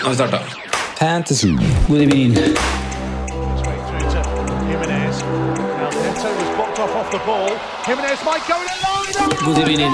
Nå har vi starta. Fantasy. God evening. God evening.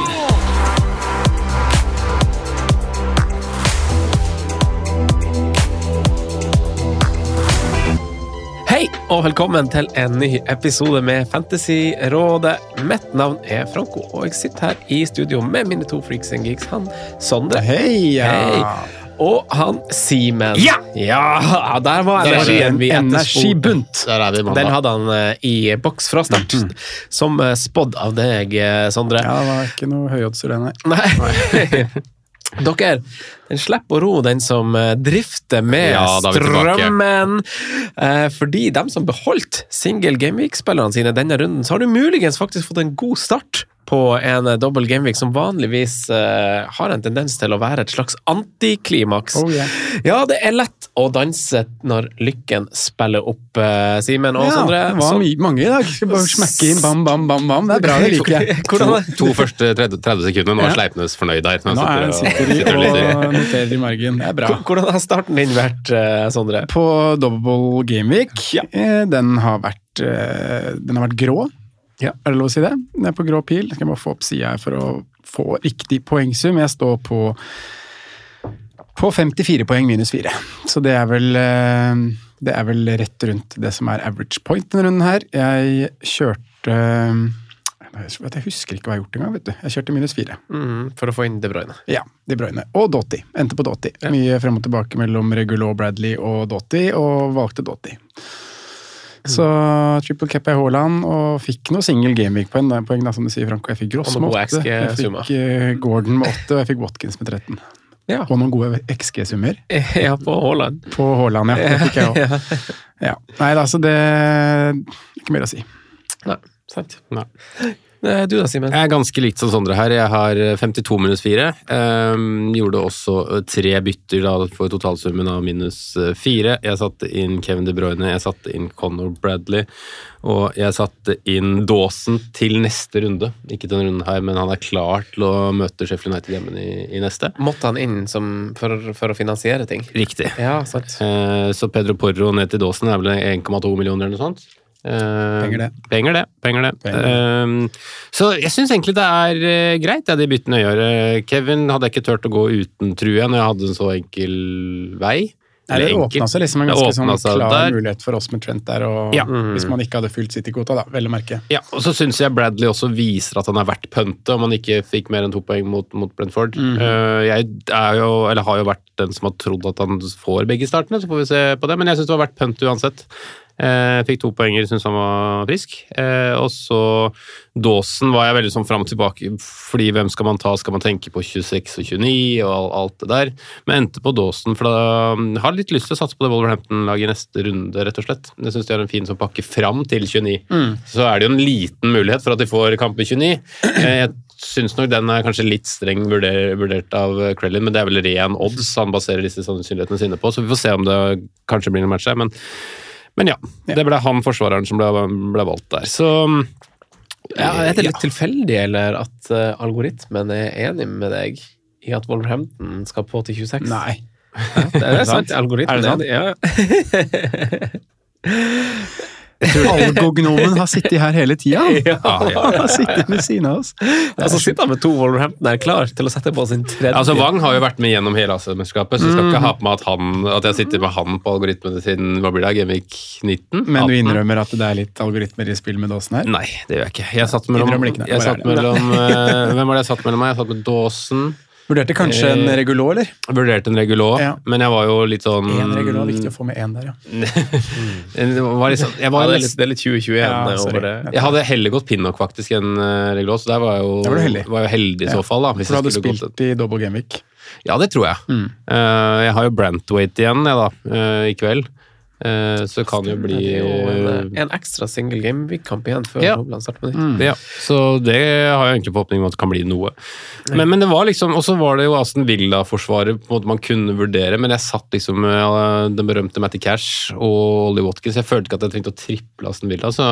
Hei, og velkommen til en ny episode med Fantasyrådet. Mitt navn er Franco, og jeg sitter her i studio med mine to freaks and geeks. Han Sondre. Hei, ja. Hei. Og han Simen. Ja! Ja, Der var energien vi. Energibunt. Energi er Den hadde han eh, i boks fra start, som eh, spådd av deg, eh, Sondre. Ja, det var ikke noe høyoddser, det, nei. Nei. Dere, den slipper å ro den som drifter med Ja, strømmen. Eh, fordi dem som beholdt single gameweek-spillerne sine denne runden, så har du muligens faktisk fått en god start på en eh, dobbel gameweek som vanligvis uh, har en tendens til å være et slags antiklimaks. Oh, yeah. Ja, det er lett å danse når lykken spiller opp, uh, Simen og Ja, Sondre. det var Så- mange i dag. Skal bare smekke inn bam, bam, bam, bam. Det er bra, det liker jeg. Hvordan er To første 30, 30 sekunder. Nå er Ja. Sleipnes fornøyd her. Nå er, og- sitter sitter og og noterer i margen. Det er bra. Hvordan har starten din vært, uh, Sondre? På dobbel Gameweek, Ja. den har vært, den har vært grå. Ja. Er det lov å si det? Jeg er på grå pil. Skal jeg bare få opp sida her for å få riktig poengsum. Jeg står på, på 54 poeng minus 4. Så det er vel eh, det er vel rett rundt det som er average point denne runden her. Jeg kjørte jeg husker ikke hva jeg har gjort engang. vet du. Jeg kjørte minus 4. Mm, for å få inn De Bruyne. Ja, De Bruyne. Og Dotti. Endte på Dotti. Mye frem og tilbake mellom Regulo, Bradley og Dotti, og valgte Dotti. Så triple cap i Haaland, og fikk noe single gameweek-poeng, som du sier, Franco. Jeg fikk Gross med 8, gode jeg fikk eh, Gordon med 8, og jeg fikk Watkins med 13. Ja. Og noen gode XG-summer. Ja, på Haaland. På Haaland, ja. Det fikk jeg òg. Ja. Nei da, så det Ikke mer å si. Nei, sant. Nei. Eh, Du da, Simen? Jeg er ganske likt som Sondre her. Jeg har 52 minus 4. Um, gjorde også eh, tre bytter da for totalsummen av minus 4. Jeg satte inn Kevin De Bruyne, jeg satte inn Conor Bradley, og jeg satte inn Dawson til neste runde. Ikke denne runden her, men han er klar til å møte Sheffield United hjemme i, i neste. Måtte han inn som, for, for å finansiere ting? Riktig. Ja, sant. Uh, Så Pedro Porro ned til Dawson er vel 1,2 millioner eller noe sånt. Eh, Penger det. Penger det. penger det. Penger Eh, så jeg syns egentlig det er eh, greit, det de byttene jeg gjør. Kevin hadde jeg ikke turt å gå uten, tror jeg, når jeg hadde en så enkel vei. Nei, det åpna seg liksom en ganske sånn klar der. mulighet for oss med Trent der, og Ja. hvis man ikke hadde fulgt City-kvota, da, vel å merke. Ja, og så syns jeg Bradley også viser at han er verdt pønte, om han ikke fikk mer enn to poeng mot, mot Brentford. Mm. Uh, jeg er jo, eller har jo vært den som har trodd at han får begge startene, så får vi se på det, men jeg syns det var verdt pønte uansett. Eh, fikk to poenger, syntes han var frisk. Eh, og så Dawson var jeg veldig sånn fram og tilbake, fordi hvem skal man ta? Skal man tenke på 26 og 29 og alt det der? Men endte på Dawson, for da har litt lyst til å satse på det Wolverhampton-laget i neste runde, rett og slett. Jeg syns de har en fin sånn pakke fram til 29. Så er det jo en liten mulighet for at de får kamp i 29. Eh, jeg syns nok den er kanskje litt streng vurdert av Krellin, men det er vel ren odds han baserer disse sannsynlighetene sine på, så vi får se om det kanskje blir en match her. men men ja, det ble han forsvareren som ble, ble valgt der. Så Ja, er det litt tilfeldig, eller at uh, algoritmen er enig med deg i at Wolverhampton skal på til 26? Nei. Det er sant. Er Algoritmen det sant? er enig. Ja. Algognomen har sittet her hele tida. Ja, Han har sittet ved siden av oss. Og så sitter han med to Wolverhampton der klar til å sette på sin tredje. Altså, Wang har jo vært med gjennom hele AC-mesterskapet, så jeg skal ikke ha på meg at, han, at jeg sitter med han på algoritmene siden hva blir det, Gamevik 19? Men du innrømmer at det er litt algoritmer i spill med Dåsen her? Nei, det gjør jeg ikke. Jeg satt mellom, jeg satt er mellom eh, Hvem var det jeg satt mellom meg? Jeg satt med Dawson. Vurderte kanskje en Eh, regulå, eller? Vurderte en regulå, Ja. men jeg var jo litt sånn Én regulå, viktig å få med én der, ja. Jeg, Ja, det, er litt, det er litt 2021 Ja, over det. jeg hadde heller gått Pinnock faktisk enn uh, regulå, så der var jeg jo, var heldig. var jeg heldig i så fall. da. Hvis For du hadde spilt gått i double gameweek. Ja, det tror jeg. Mm. Uh, jeg har jo Brantwaite igjen jeg, da, uh, i kveld. Eh, så det kan jo bli Det jo en, eh, en ekstra single game week-kamp igjen før Ja. Hovland starter på nytt. Ja, så det har jeg egentlig forhåpning om at det kan bli noe. Men, men det var liksom, Og så var det jo Aston Villa-forsvaret på en måte man kunne vurdere, men jeg satt liksom med den berømte Matty Cash og Ollie Watkins. Jeg følte ikke at jeg trengte å triple Aston Villa, så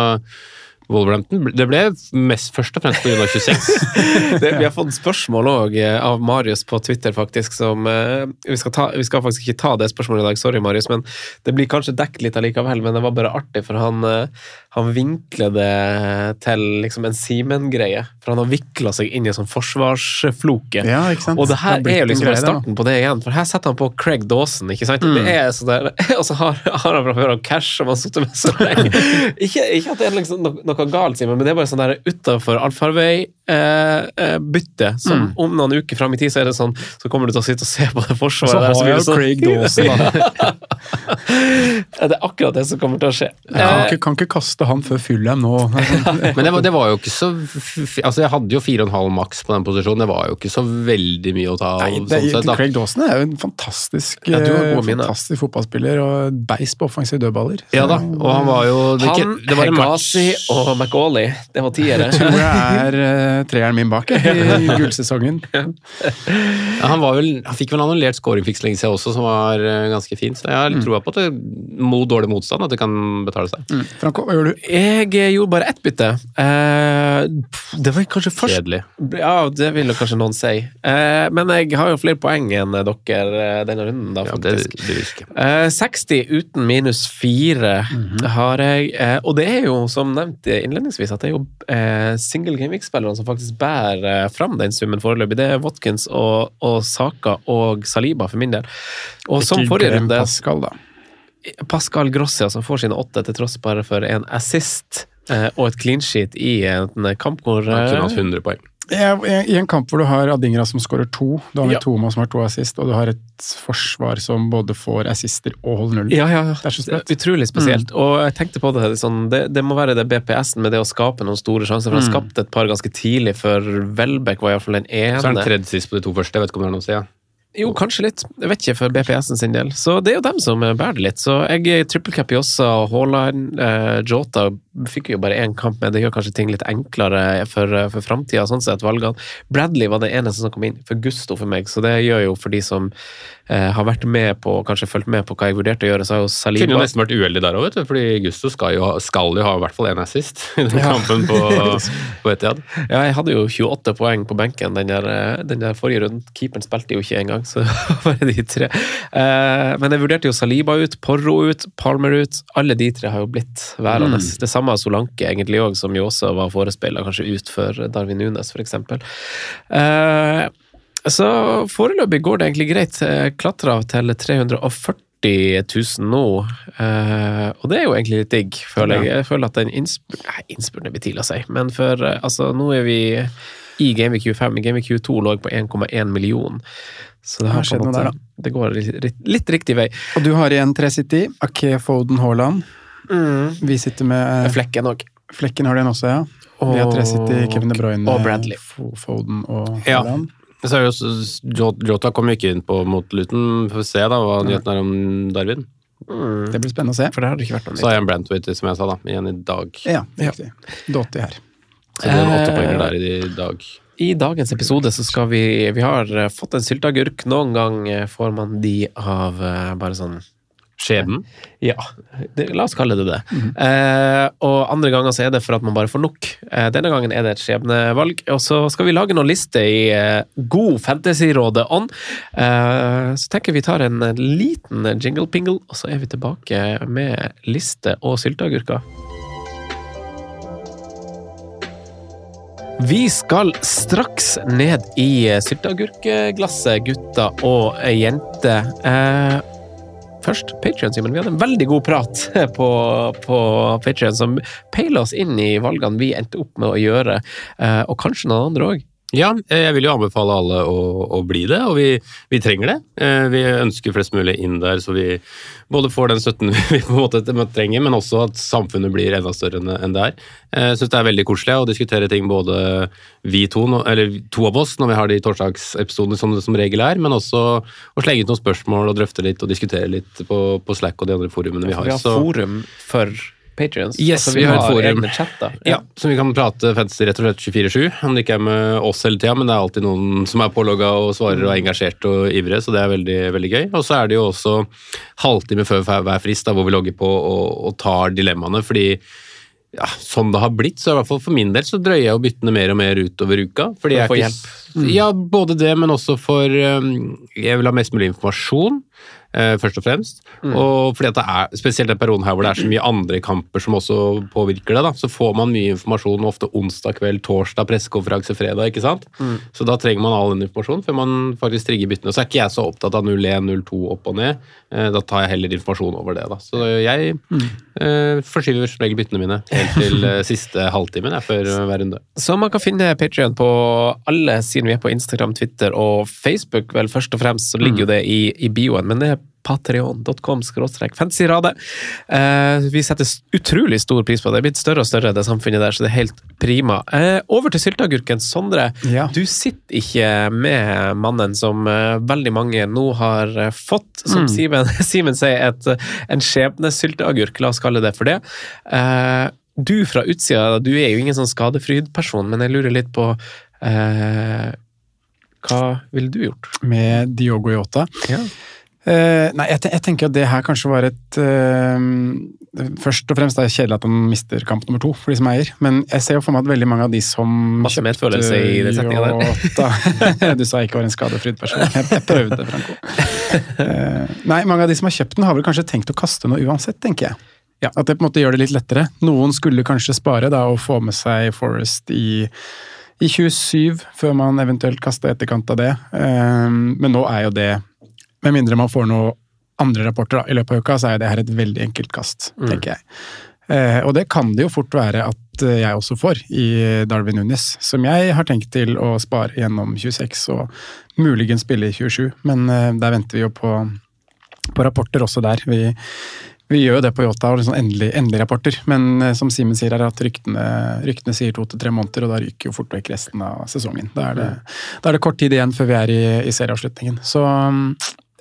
Wolverhampton Det ble mest først og fremst pga. 26. Det, vi har fått spørsmål òg av Marius på Twitter, faktisk. Som, eh, vi, skal ta, vi skal faktisk ikke ta det spørsmålet i dag, sorry Marius, men det blir kanskje dekket litt allikevel. Men det var bare artig, for han, eh, han vinkler det til liksom en Simen-greie. For han har vikla seg inn i en sånn forsvarsfloke. Ja? Og det her Det er jo liksom greie, starten da. på det igjen, for her setter han på Craig Dawson, ikke sant? Mm. Det er så der, Og så har, har han fra før av cash som han har sittet med så lenge. ikke, ikke at det er liksom noe, noe galt, Simen, men det er bare sånn der utafor allfarvei-bytte. som Mm. om noen uker fram i tid så er det sånn, så kommer du til å sitte og se på det forsvaret Så der, har jeg jo sånn- Craig Dawson, da. Det er akkurat det som kommer til å skje. Jeg kan Eh, ikke, kan ikke kaste han før Fulham nå. Men det var, det var jo ikke så f- Altså, jeg hadde jo 4,5 maks på den posisjonen. Det var jo ikke så veldig mye å ta av. Nei, sånn sett. Craig Dawson er jo en fantastisk, Ja, du har eh, fantastisk fotballspiller og beist på offensive dødballer. Så Ja da, og han var jo det, han, det var en match og McAuley, det var tiere. tror jeg er uh, treeren min bak i gullsesongen. Ja, han, vel, han fikk vel annullert scoringfiks lenge siden også, som var eh, ganske fin. Så jeg har litt Mm. troa på at det, mot dårlig motstand at det kan betale seg. Franco, hva gjør du? Jeg eh, gjorde bare ett bytte. Uh, det var kanskje først Kjedelig. Ja, det vil kanskje noen si. Uh, men jeg har jo flere poeng enn dere eh, denne runden, da, Ja, det, det virker. Eh, 60 uten minus 4 har jeg. Eh, og det er jo, som nevnt innledningsvis, at det er jo eh, single gameweek-spillerne som faktisk bærer eh, fram den summen foreløpig. Det er Watkins og, og Saka og Saliba, for min del. Og som forrige runde Pascal, da. Pascal Grossia som får sine åtte til tross bare for en assist eh, og et clean sheet i en kamp hvor Han kunne hatt eh, 100 poeng. Ja, I en kamp hvor du har Adingra som skårer to, du har Ja. Mitoma som har to assist, og du har et forsvar som både får assister og holder null. ja, ja, ja. Det er så sprøtt. Utrolig spesielt. Og jeg tenkte på det sånn, det, det må være det BPS-en med det å skape noen store sjanser. For han skapte et par ganske tidlig, for Welbeck var iallfall den ene. Så er han tredje sist på de to første. Jeg vet ikke om det er noe å si. Ja. Jo, kanskje litt. Jeg vet ikke for BPS-en sin del. Så det er jo dem som bærer det litt. Så jeg trippelcap i også, og Haaland, eh, Jota fikk jo bare én kamp med. Det gjør kanskje ting litt enklere for, for framtida, sånn sett, valgene. Bradley var det eneste som kom inn for gusto for meg, så det gjør jo for de som eh, har vært med på, kanskje fulgt med på hva jeg vurderte å gjøre, så har jo Saliba Kunne nesten vært uheldig der òg, vet du. Fordi Gusto skal jo, skal jo ha i hvert fall én assist i den kampen på, på Etiad. Ja, jeg hadde jo 28 poeng på benken den der, eh, den der forrige runden. Keeperen spilte jo ikke engang, så bare de tre. Eh, men jeg vurderte jo Saliba ut, Porro ut, Palmer ut. Alle de tre har jo blitt værende. Det samme av Solanke egentlig òg, som jo også var forespeila kanskje ut for Darwin Nunes, f.eks. Eh, så foreløpig går det egentlig greit. Klatra til 340 000 nå, eh, og det er jo egentlig litt digg, føler jeg. Jeg føler at den innspurten Nei, innspurten er betila seg, men for eh, altså, nå er vi i Gameweek 25. I Gameweek 22 lå jeg på 1,1 million. Så det har skjedd noe der, da. Det går litt, litt riktig vei. Og du har igjen 3-City, Ake, Foden, Haaland. Vi sitter med eh, Flekken òg. Flekken har den også, ja. Vi har 3-City, Kevin De Bruyne, og Bradley. Foden og Haaland. Så er det jo, Jota kom jo ikke inn på mot Luton. Får vi se da hva nyheten er om Darwin. Det blir spennende å se. For det har det ikke vært noe Så har jeg en Brantwaite, som jeg sa, da, igjen i dag. Ja, riktig. Dotti her. Så det er åtte Eh, poenger der i dag. I dagens episode så skal vi Vi har eh, fått en sylteagurk. Noen gang eh, får man de av eh, bare sånn skjebnen? Ja, det, la oss kalle det det. Mm -hmm. eh, og andre ganger så er det for at man bare får nok. Eh, denne gangen er det et skjebnevalg. Og så skal vi lage noen lister i eh, god Fantasyrådet-ånd. Eh, så tenker vi tar en eh, liten jingle-pingle, og så er vi tilbake med liste og sylteagurker. Vi skal straks ned i eh, sylteagurkglasset, gutter og jenter. Eh, først Patrion, Simen. Vi hadde en veldig god prat på, på Patrion som peila oss inn i valgene vi endte opp med å gjøre, eh, og kanskje noen andre òg. Ja, eh, jeg vil jo anbefale alle å, å bli det, og vi, vi, trenger det. Eh, vi ønsker flest mulig inn der, så vi både får den støtten vi på en måte trenger, men også at samfunnet blir enda større enn det er. Eh, jeg syns det er veldig koselig å diskutere ting både vi to, eller to av oss, når vi har de torsdagsepisodene som det som regel er, men også å slenge ut noen spørsmål og drøfte litt og diskutere litt på, på Slack og de andre forumene vi har. Vi har forum for Patrions. Yes, altså, vi, vi, har et forum. Chatter, ja. ja. som vi kan prate fantasy rett og slett 24-7. Om det ikke er med oss hele tida, men det er alltid noen som er pålogga og svarer og er engasjert og ivrige, så det er veldig, veldig gøy. Og så er det jo også halvtime før hver frist da, hvor vi logger på og, og tar dilemmaene, fordi ja, sånn det har blitt, så i hvert fall for min del så drøyer jeg å bytte mer og mer utover uka. Fordi for å få hjelp? Mm. Ja, både det, men også for Jeg vil ha mest mulig informasjon først og fremst. Mm. Og fordi at det er, Spesielt den perioden her hvor det er så mye andre kamper som også påvirker det, da, så får man mye informasjon ofte onsdag kveld, torsdag, pressekonferanse fredag. ikke sant? Mm. Så da trenger man all den informasjonen før man faktisk trigger byttene. Så er ikke jeg så opptatt av 01, 02 opp og ned. Eh, da tar jeg heller informasjon over det. da. Så jeg mm. eh, forskyver som regel byttene mine helt til eh, siste halvtimen før hver runde. Så man kan finne Patrion på alle siden vi er på Instagram, Twitter og Facebook, vel først og fremst, så ligger jo mm. det i, i bioen. men det er patreon.com fantasyradet. Eh, vi setter utrolig stor pris på det. Det er blitt større og større, det samfunnet der, så det er helt prima. Eh, over til sylteagurken. Sondre, ja. du sitter ikke med mannen som eh, veldig mange nå har fått, som mm. Simen sier, et, en skjebnesylteagurk, la oss kalle det for det. Du fra utsida, du er jo ingen sånn skadefryd-person, men jeg lurer litt på eh, hva ville du gjort? Med Diogo Yota? Ja. Uh, nei, jeg, jeg, tenker at det her kanskje var et uh, Først og fremst er det kjedelig at han mister kamp nummer to for de som eier, men jeg ser jo for meg at veldig mange av de som Masse medfølelse i den setninga der. du sa jeg ikke var en skadefryd person. Jeg, jeg prøvde, Franco. Uh, nei, mange av de som har kjøpt den, har vel kanskje tenkt å kaste noe uansett, tenker jeg. Ja, at det på en måte gjør det litt lettere. Noen skulle kanskje spare da og få med seg Forest i i 27, før man eventuelt kaster etterkant av det. Men nå er jo det med mindre man får noen andre rapporter da, i løpet av uka, så er det her et veldig enkelt kast, mm. tenker jeg. Eh, og det kan det jo fort være at eh, jeg også får i Darwin Nunes, som jeg har tenkt til å spare gjennom 26 og muligens spille i 27, men eh, der venter vi jo på, på rapporter også der. Vi, vi gjør jo det på Yota, liksom endelig, endelig, rapporter, men eh, som Simen sier, er at ryktene, ryktene sier to til tre måneder, og da ryker jo fort vekk resten av sesongen. Da er det, mm. da er det kort tid igjen før vi er i, i serieavslutningen. Så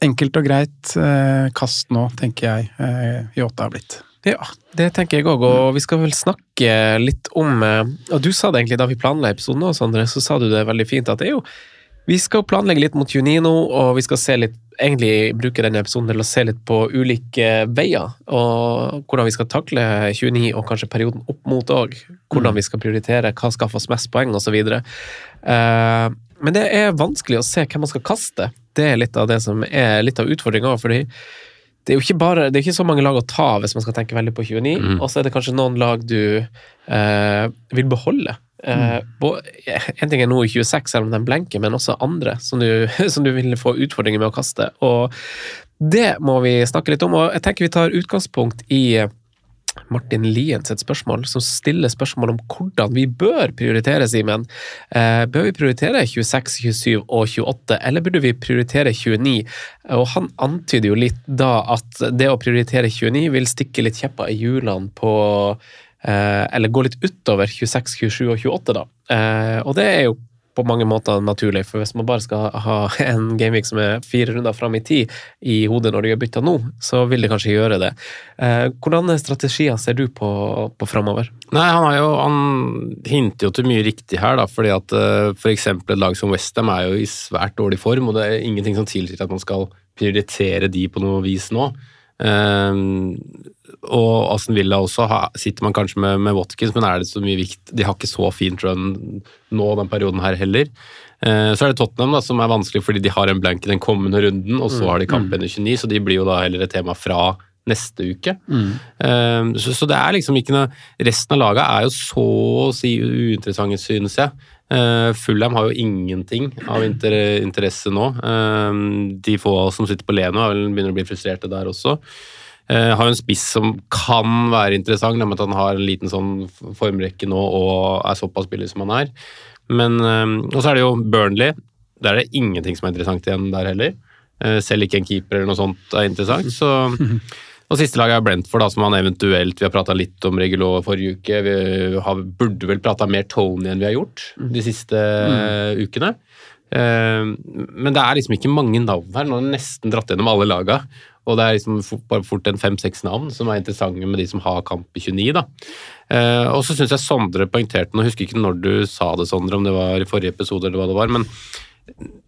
enkelt og greit eh, kast nå, tenker jeg eh, Yota har blitt. Ja, det tenker jeg òg, og vi skal vel snakke litt om eh, Og du sa det egentlig da vi planla episoden òg, Sondre, så sa du det veldig fint at det er jo Vi skal planlegge litt mot 29 nå, og vi skal se litt egentlig bruke denne episoden til å se litt på ulike veier, og hvordan vi skal takle 29 og kanskje perioden opp mot òg. Hvordan mm. vi skal prioritere, hva skaffer oss mest poeng, osv. Uh, men det er vanskelig å se hvem man skal kaste. Det er litt av det som er litt av utfordringa. fordi det er jo ikke bare, det er ikke så mange lag å ta hvis man skal tenke veldig på 29, mm. og så er det kanskje noen lag du eh, vil beholde. Eh, mm. en ting er nå i 26, selv om den blenker, men også andre som du, som du vil få utfordringer med å kaste. Og det må vi snakke litt om, og jeg tenker vi tar utgangspunkt i Martin Liens et spørsmål, som stiller spørsmål om hvordan vi bør prioritere, Simen. Eh, bør vi prioritere 26, 27 og 28, eller burde vi prioritere 29? Og han antyder jo litt da at det å prioritere 29 vil stikke litt kjepper i hjulene på eh, Eller gå litt utover 26, 27 og 28, da. Eh, og det er jo på mange måter naturlig, for hvis man bare skal ha en Gameweek som er fire runder fram i tid i hodet når de har bytter nå, så vil de kanskje gjøre det. Eh, hvordan strategier ser du på, på framover? Nei, han, jo, han, hinter jo til mye riktig her, da, fordi at f.eks. For et lag som Westham er jo i svært dårlig form, og det er ingenting som tilsier at man skal prioritere de på noe vis nå. Uh, og Aston Villa også sitter man kanskje med, med, Watkins, men er det så mye vikt De har ikke så fint run nå den perioden her heller. Uh, så er det Tottenham da, som er vanskelig fordi de har en blank i den kommende runden, og så mm. har de kampen i 29, så de blir jo da heller et tema fra neste uke. Eh, så, så det er liksom ikke noe Resten av laget er jo så å si uinteressante, synes jeg. Uh, Fulham har jo ingenting av inter interesse nå. Eh, de få som sitter på Leno, er begynner å bli frustrerte der også. Uh, har en spiss som kan være interessant, nemlig at han har en liten sånn formrekke nå og er såpass billig som han er. Men, eh, og så er det jo Burnley. Der er det ingenting som er interessant igjen der heller. Eh, selv ikke en keeper eller noe sånt er interessant. Så, og siste laget er Brentford, da, som han eventuelt Vi har prata litt om Regulo forrige uke. Vi har, burde vel prata mer Tony enn vi har gjort de siste eh, ukene. Uh, men det er liksom ikke mange navn her. Nå har jeg nesten dratt gjennom alle laga. Og det er liksom bare fort en fem-seks navn som er interessante med de som har kamp i 29. da. Eh, og så syns jeg Sondre poengterte noe, husker ikke når du sa det, Sondre, om det var i forrige episode eller hva det var. men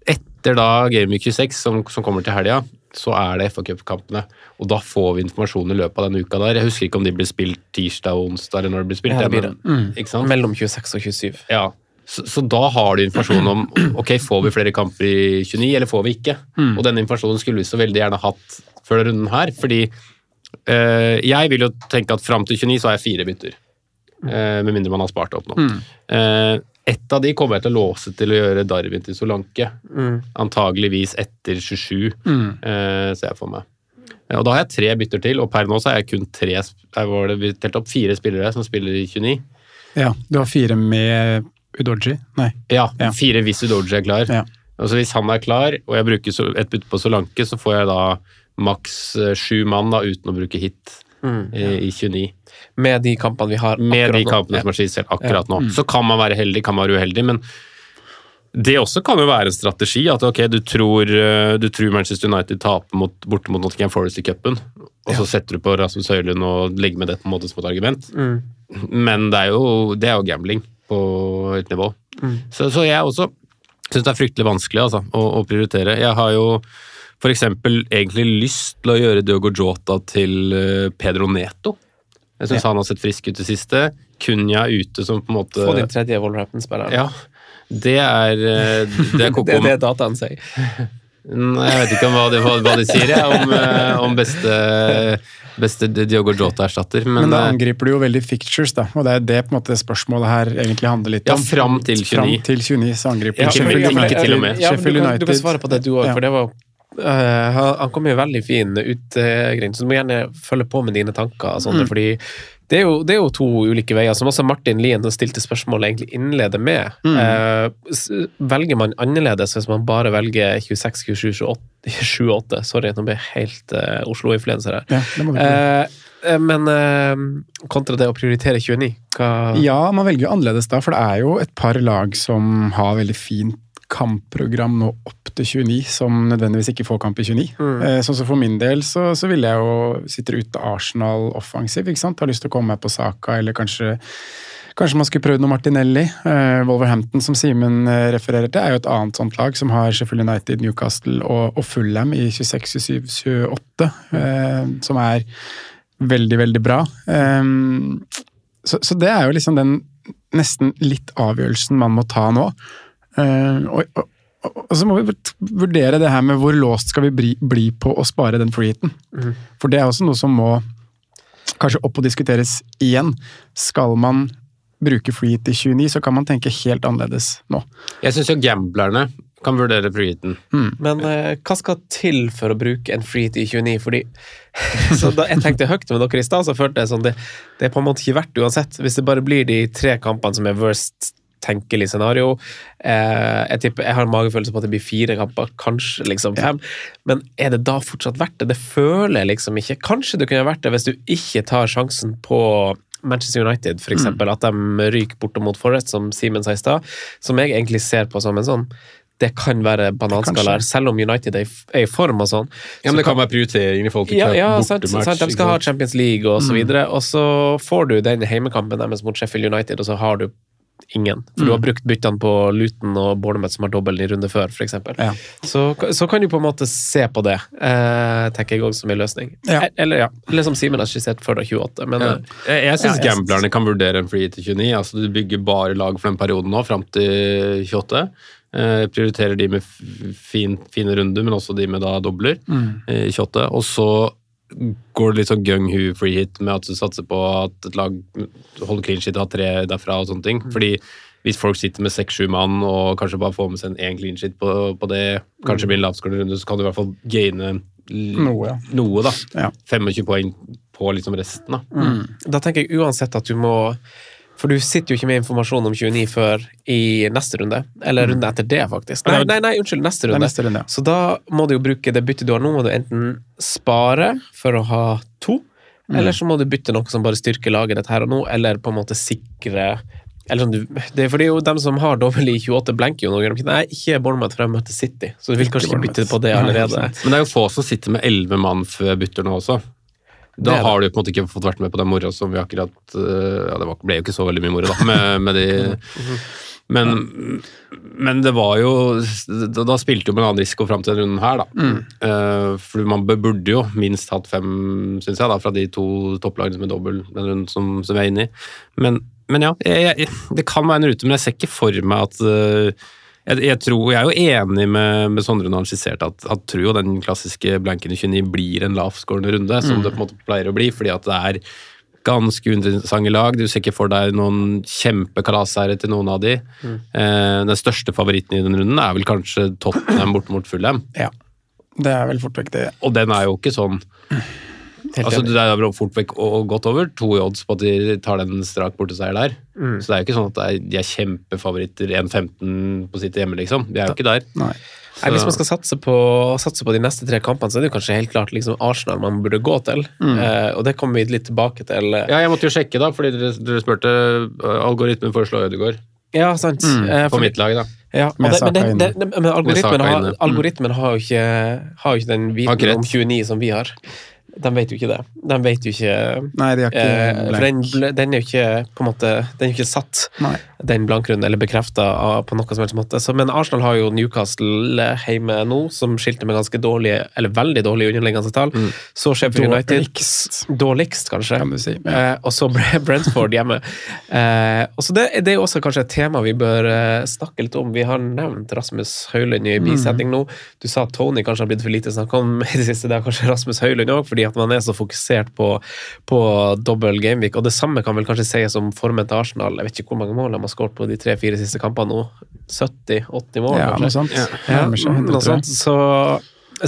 etter da Gameweek 26, som, som kommer til helga, så er det FA Cup-kampene. Og da får vi informasjon i løpet av denne uka der. Jeg husker ikke om de blir spilt tirsdag og onsdag, eller når de blir spilt. Ja, det blir men- det. Mm. Ikke sant? Mellom 26 og 27. Ja. Så, så da har du informasjon om ok, får vi flere kamper i 29, eller får vi ikke. Mm. Og denne informasjonen skulle vi så veldig gjerne hatt før denne runden her, fordi øh, jeg vil jo tenke at fram til 29 så har jeg fire bytter. Eh, med mindre man har spart opp nå. Mm. Ett av de kommer jeg til å låse til å gjøre Darwin til Solanke. Mm. Antageligvis etter 27, Mm. eh, ser jeg for meg. Eh, Og da har jeg tre bytter til, og per nå så er jeg kun tre Her var det vi telte opp fire spillere som spiller i 29. Ja, du har fire med Udoji? Nei. Ja, Ja. fire hvis Udoji er klar. Ja. Altså Hvis han er klar, og jeg bruker et bytte på Solanke, så får jeg da maks eh, sju mann da, uten å bruke hit Mm. i, i 29. Med de kampene vi har Med de akkurat nå. kampene som er skissert akkurat nå. Mm. Så kan man være heldig, kan man være uheldig, men det også kan jo være en strategi. At ok, du tror, eh, du tror Manchester United taper mot, borte mot Nottingham Forest i cupen, og så setter du på Rasmus Høylund og legger med det på en måte som et argument. Mm. Men det er jo, det er jo gambling på et nivå. Mm. Så, så jeg også syns det er fryktelig vanskelig altså, å, å prioritere. Jeg har jo f.eks. egentlig lyst til å gjøre Diogo Jota til eh, Pedro Neto. Jeg syns Ja. han har sett frisk ut i siste. Kunya ute som på en måte Få din tredje Wolverhampton-spiller. Ja. Det er eh, Det er koko. det er det dataen sier. Nei, Jeg vet ikke om hva de, hva, de sier, jeg, om, eh, om beste, beste Diogo Jota-erstatter. Men, Men da angriper du jo veldig fictures, da. Og det er det på en måte spørsmålet her egentlig handler litt Ja, om. fram til 29. Fram til 29 så angriper Ja, Sheffield ikke til og med. Ja, men du, kan, du kan svare på det du òg, Ja. for det var eh, han kom jo veldig fin utgrind, så du må gjerne følge på med dine tanker. og sånt, Mm. fordi det er, jo, det er jo to ulike veier, som også Martin Lien som stilte spørsmålet egentlig innleder med. Mm. Uh, velger man annerledes hvis man bare velger 26, 27, 28, 28 Sorry, nå blir jeg helt uh, Oslo-influenser her. Ja. Eh, eh, men eh, kontra det å prioritere 29, hva Ja, man velger jo annerledes da, for det er jo et par lag som har veldig fint kampprogram nå opp til 29, som nødvendigvis ikke får kamp i 29. Mm. Eh, Sånn som For min del så, så ville jeg jo sitte ute Arsenal offensiv, ikke sant? Har lyst til å komme meg på Saka, eller kanskje Kanskje man skulle prøvd noe Martinelli. Eh, Wolverhampton, som Simen eh, refererer til, er jo et annet sånt lag, som har Sheffield United, Newcastle og, og Fulham i 26, 27, 28, eh, som er veldig, veldig bra. Eh, så, så det er jo liksom den nesten litt avgjørelsen man må ta nå. Eh, og, og, og, og så må vi vurdere det her med hvor låst skal vi bli, bli på å spare den freeheaten. Mm. For det er også noe som må kanskje opp og diskuteres igjen. Skal man bruke freeheat i 29, så kan man tenke helt annerledes nå. Jeg syns jo gamblerne kan vurdere freeheaten. Men eh, hva skal til for å bruke en freeheat i 29? Fordi så da jeg tenkte høyt med dere i stad, så følte jeg sånn det, det er på en måte ikke verdt uansett. Hvis det bare blir de tre kampene som er worst tenkelig scenario. Eh, jeg tipper, jeg har en magefølelse på at det blir fire kamper, kanskje liksom fem. Men er det da fortsatt verdt det? Det føler jeg liksom ikke. Kanskje det kunne vært det hvis du ikke tar sjansen på Manchester United, for eksempel, at de ryker bortimot mot Forest, som Simen sa i stad, som jeg egentlig ser på som en sånn det kan være bananskaller, selv om United er i, form og sånn. Ja, men det kan være prioriteringer i forhold til ja, ja, bortematch, sant, De skal ha? Champions League og så Mm. videre, og så får du den heimekampen deres mot Sheffield United, og så har du ingen. For du har Mm. brukt byttene på Luton og Bournemouth som har dobbel i runde før, f.eks. Ja. Så, så kan du på en måte se på det, eh, tenker jeg òg som en løsning. Ja. E- Eller ja, eller som Simen har skissert før, da, 28. Men Ja. eh, Jeg, jeg syns ja, gamblerne kan vurdere en free til 29. altså Du bygger bare lag for den perioden nå, fram til 28. Eh, prioriterer de med fin, fine runder, men også de med da dobler Mm. i 28. Og så går det litt sånn gung-hu free hit med at du satser på at et lag holder clean shit og har tre derfra og sånne ting. Fordi hvis folk sitter med seks-sju mann og kanskje bare får med seg en én clean shit på, på det, kanskje blir en lavskårende runde, så kan du i hvert fall gaine Noe, ja. noe da. Ja. 25 poeng på liksom resten, da. Mm. Da tenker jeg uansett at du må For du sitter jo ikke med informasjon om 29 før i neste runde. Eller runde etter det, faktisk. Nei, nei, nei unnskyld, neste Mm. Runde. neste runde. Så da må du jo bruke det byttet du har nå, må du enten spare for å ha to, Mm. eller så må du bytte noe som bare styrker laget ditt her og nå, eller på en måte sikre eller sånn, det er fordi jo dem som har dobbel i 28, blenker jo noe. Nei, ikke Bournemouth frem møter City, så du vil kanskje ikke bytte på det allerede. Men det er jo få som sitter med elleve mann før bytter nå også. Da har du på en måte ikke fått vært med på den moroa som vi akkurat øh, Ja, det ble jo ikke så veldig mye moro, da, med, med de men, men det var jo Da, da spilte jo annen risiko fram til denne runden her, da. Eh, for man burde jo minst hatt fem, syns jeg, da, fra de to topplagene som er dobbel den runden som, som vi er inne i. Men, men ja, jeg, jeg, det kan være en rute, men jeg ser ikke for meg at eh, jeg, jeg, tror, jeg er jo enig med, med Sondre når han skisserte at at tror jo den klassiske blanken i 29 blir en lavskårende runde, som det på en måte pleier å bli, fordi at det er ganske uinteressante lag. Du ser ikke for deg noen kjempekalasseire til noen av de. Eh, den største favoritten i den runden er vel kanskje Tottenham bort mot Fulham, Ja. Det er vel fort vekk det. og den er jo ikke sånn Altså, det er fort vekk og godt over to i odds på at de tar den strak borteseier der. Mm. Så det er jo ikke sånn at er, de er kjempefavoritter 1-15 på sitt hjemme, liksom. De er jo ikke der. Nei. Nei, hvis man skal satse på, satse på de neste tre kampene, så er det jo kanskje helt klart liksom Arsenal man burde gå til. Eh, og det kommer vi litt tilbake til. Ja, jeg måtte jo sjekke, da, fordi dere, dere spurte uh, algoritmen foreslår Ødegaard. Ja, sant. Eh, På mitt lag, da. Ja, og det, men, det, det, men algoritmen, har. Mm. algoritmen har, jo ikke, har jo ikke den viten om 29 som vi har. De vet jo ikke det. De vet jo ikke Nei, de har ikke eh, For den, den er jo ikke på en måte Den er jo ikke satt, Nei. den blankrunden, eller bekrefta på noe som helst måte. Så, men Arsenal har jo Newcastle hjemme nå, som skilte med ganske dårlige, eller veldig dårlige underliggende tall. Mm. Så Sheffield United Dårligst, Dårligst, kanskje. kan si. Ja. Eh, og så Brentford hjemme. Eh, og så det, det er også kanskje et tema vi bør eh, snakke litt om. Vi har nevnt Rasmus Høylund i bisetning nå. Du sa at Tony kanskje har blitt for lite snakka om i det siste. Det er kanskje Rasmus Høylund òg, fordi at man er så fokusert på, på dobbel gameweek. Og det samme kan vel kanskje sies om formen til Arsenal. Jeg vet ikke hvor mange mål de har skåret på de tre-fire siste kampene nå. 70-80 mål, Ja, noe sånt. Ja, Ja, noe sånt. Så,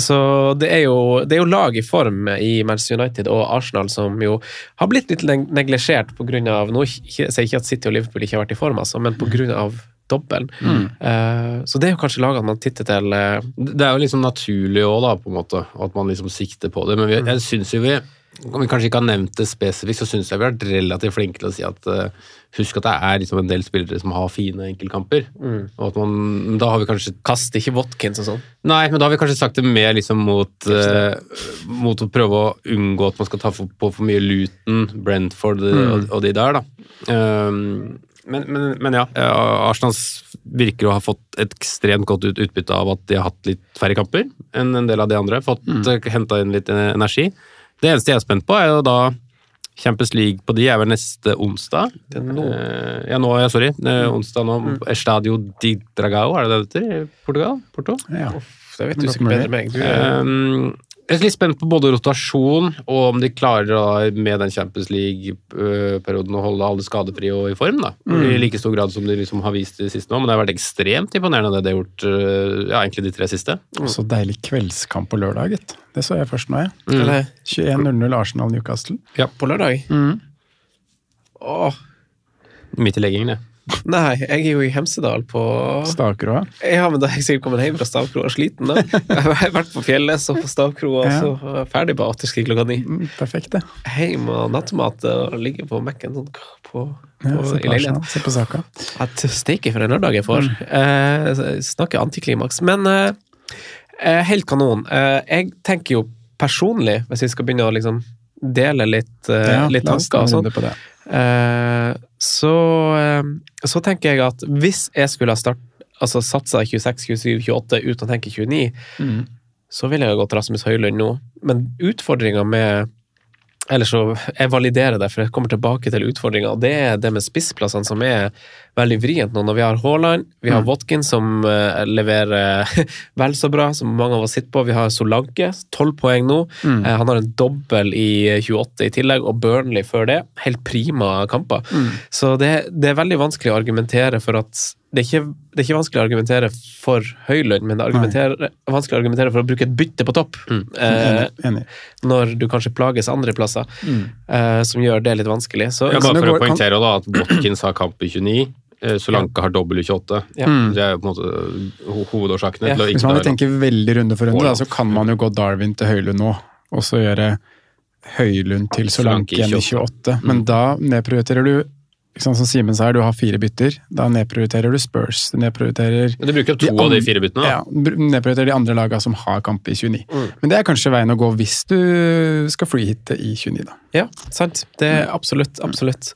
så det, er jo, det er jo lag i form i Manchester United og Arsenal som jo har blitt litt neg- neglisjert av Nå jeg sier ikke at City og Liverpool ikke har vært i form, altså, men på grunn Mm. Eh, så det er jo kanskje lagene man titter til. eh, Det er jo liksom naturlig òg, da, på en måte, at man liksom sikter på det. Men vi, jeg syns jo vi om vi kanskje ikke har nevnt det spesifikt, så syns jeg vi har vært relativt flinke til å si at uh, husk at det er liksom en del spillere som har fine enkeltkamper. Og at man, da har vi kanskje Kast ikke Watkins og sånn. Nei, men da har vi kanskje sagt det mer liksom mot, uh, mot å prøve å unngå at man skal ta for, på for mye Luton, Brentford Mm. og, og de der, da. Um, men, men, men ja, eh, Arsenal virker å ha fått et ekstremt godt utbytte av at de har hatt litt færre kamper enn en del av de andre. Fått Mm. mm. henta inn litt eh, energi. Det eneste jeg er spent på, er jo da Champions League på de er vel neste onsdag. Nå. Eh, ja, nå, ja, sorry. Eh, onsdag nå. Estadio di Dragao, er det det heter i Portugal? Porto? Ja. Det vet du sikkert bedre enn meg. Du, Um, jeg er litt spent på både rotasjon og om de klarer da, med den Champions League-perioden å holde alle skadefrie og i form. da. I like stor grad som de liksom har vist det siste nå. Men det har vært ekstremt imponerende det de har gjort uh, ja, egentlig de tre siste. Så deilig kveldskamp på lørdag, gitt. Det så jeg først nå, jeg. eller, 21.00 Arsenal-Newcastle. Ja, på lørdag? Mm. Åh, Midt i leggingen, det. Nei, jeg er jo i Hemsedal på Stavkroa. Ja, men da har jeg sikkert kommet hjem fra Stavkroa sliten, da. Jeg har vært på fjellet, så på Stavkroa, Ja. så ferdig på afterski klokka ni. Mm, perfekt, det. Hjem og nattmat og ligge på Mac-en sånn på, på, Ja, se i leiligheten. Se på saka. At Steike for en lørdag jeg får. Eh, snakker antiklimaks. Men eh, eh, helt kanon. Eh, jeg tenker jo personlig, hvis vi skal begynne å liksom dele litt, eh, Ja, litt tanker og sånn, så, eh, så tenker jeg at hvis jeg skulle ha start, altså satsa 26, 27, 28 uten å tenke 29, Mm. så ville jeg ha gått Rasmus Høylund nå. Men utfordringa med eller så jeg validerer det, for jeg kommer tilbake til utfordringa. Det er det med spissplassene som er veldig vrient nå. Når vi har Haaland, vi har Mm. Watkins som uh, leverer vel så bra, som mange av oss sitter på. Vi har Solanke, 12 poeng nå. Mm. Uh, han har en dobbel i 28 i tillegg, og Burnley før det. Helt prima kamper. Mm. Så det, det er veldig vanskelig å argumentere for at det er, ikke, det er ikke vanskelig å argumentere for høy lønn, men det er vanskelig å argumentere for å bruke et bytte på topp. Eh, Enig. enig. når du kanskje plages andreplasser, eh, som gjør det litt vanskelig. Så, Ja, bare for å poengtere da, at Watkins har kamp i 29, eh, Solanke har W28. Ja. Mm. Det er jo på en måte ho- hovedårsakene Ja. Hvis man vil tenke veldig runde for runde, da, så kan man jo gå Darwin til Høylund nå, og så gjøre Høylund til Solanke igjen i 28. Men da nedprioriterer du sant, Som Simen sa, du har fire bytter. Da nedprioriterer du Spurs. Du nedprioriterer Men du bruker opp to De av de fire byttene. Ja, nedprioriterer de andre lagene som har kamp i 29. Mm. Men det er kanskje veien å gå hvis du skal fly hit i 29, da. Ja, sant. Det er absolutt, absolutt.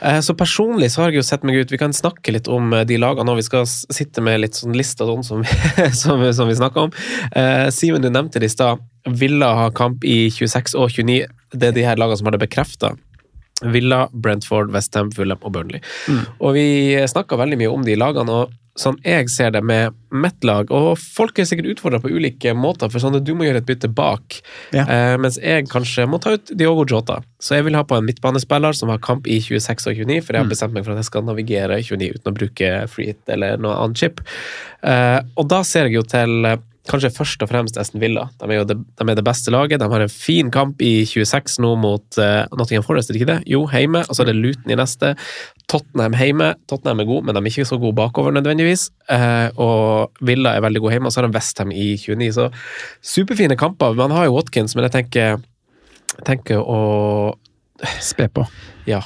Eh, Så personlig så har jeg jo sett meg ut Vi kan snakke litt om eh, de lagene nå. Vi skal sitte med litt sånn liste og sånn som, som, som vi snakka om. Eh, Simen, du nevnte det i stad. Villa har kamp i 26 og 29. Det er de her lagene som har det bekrefta. Villa, Brentford, Westham, Fulham og Burnley. Og vi snakka veldig mye om de lagene. og Sånn jeg ser det med mitt lag, og folk er sikkert utfordra på ulike måter, for sånn at du må gjøre et bytte bak, Ja. eh, mens jeg kanskje må ta ut Diogo Jota. Så jeg vil ha på en midtbanespiller som har kamp i 26 og 29, for jeg har bestemt meg for at jeg skal navigere 29 uten å bruke free hit eller noe annet chip. Eh, og da ser jeg jo til kanskje først og fremst Aston Villa. De er jo det, de er det beste laget. De har en fin kamp i 26 nå mot uh, Nottingham Forest, er det ikke det? Jo, hjemme. Og så er det Luton i neste. Tottenham hjemme. Tottenham er god, men de er ikke så gode bakover nødvendigvis. Uh, og Villa er veldig god hjemme, og så har de Westham i 29. Så superfine kamper. Man har jo Watkins, men jeg tenker, tenker å Spe på. ja,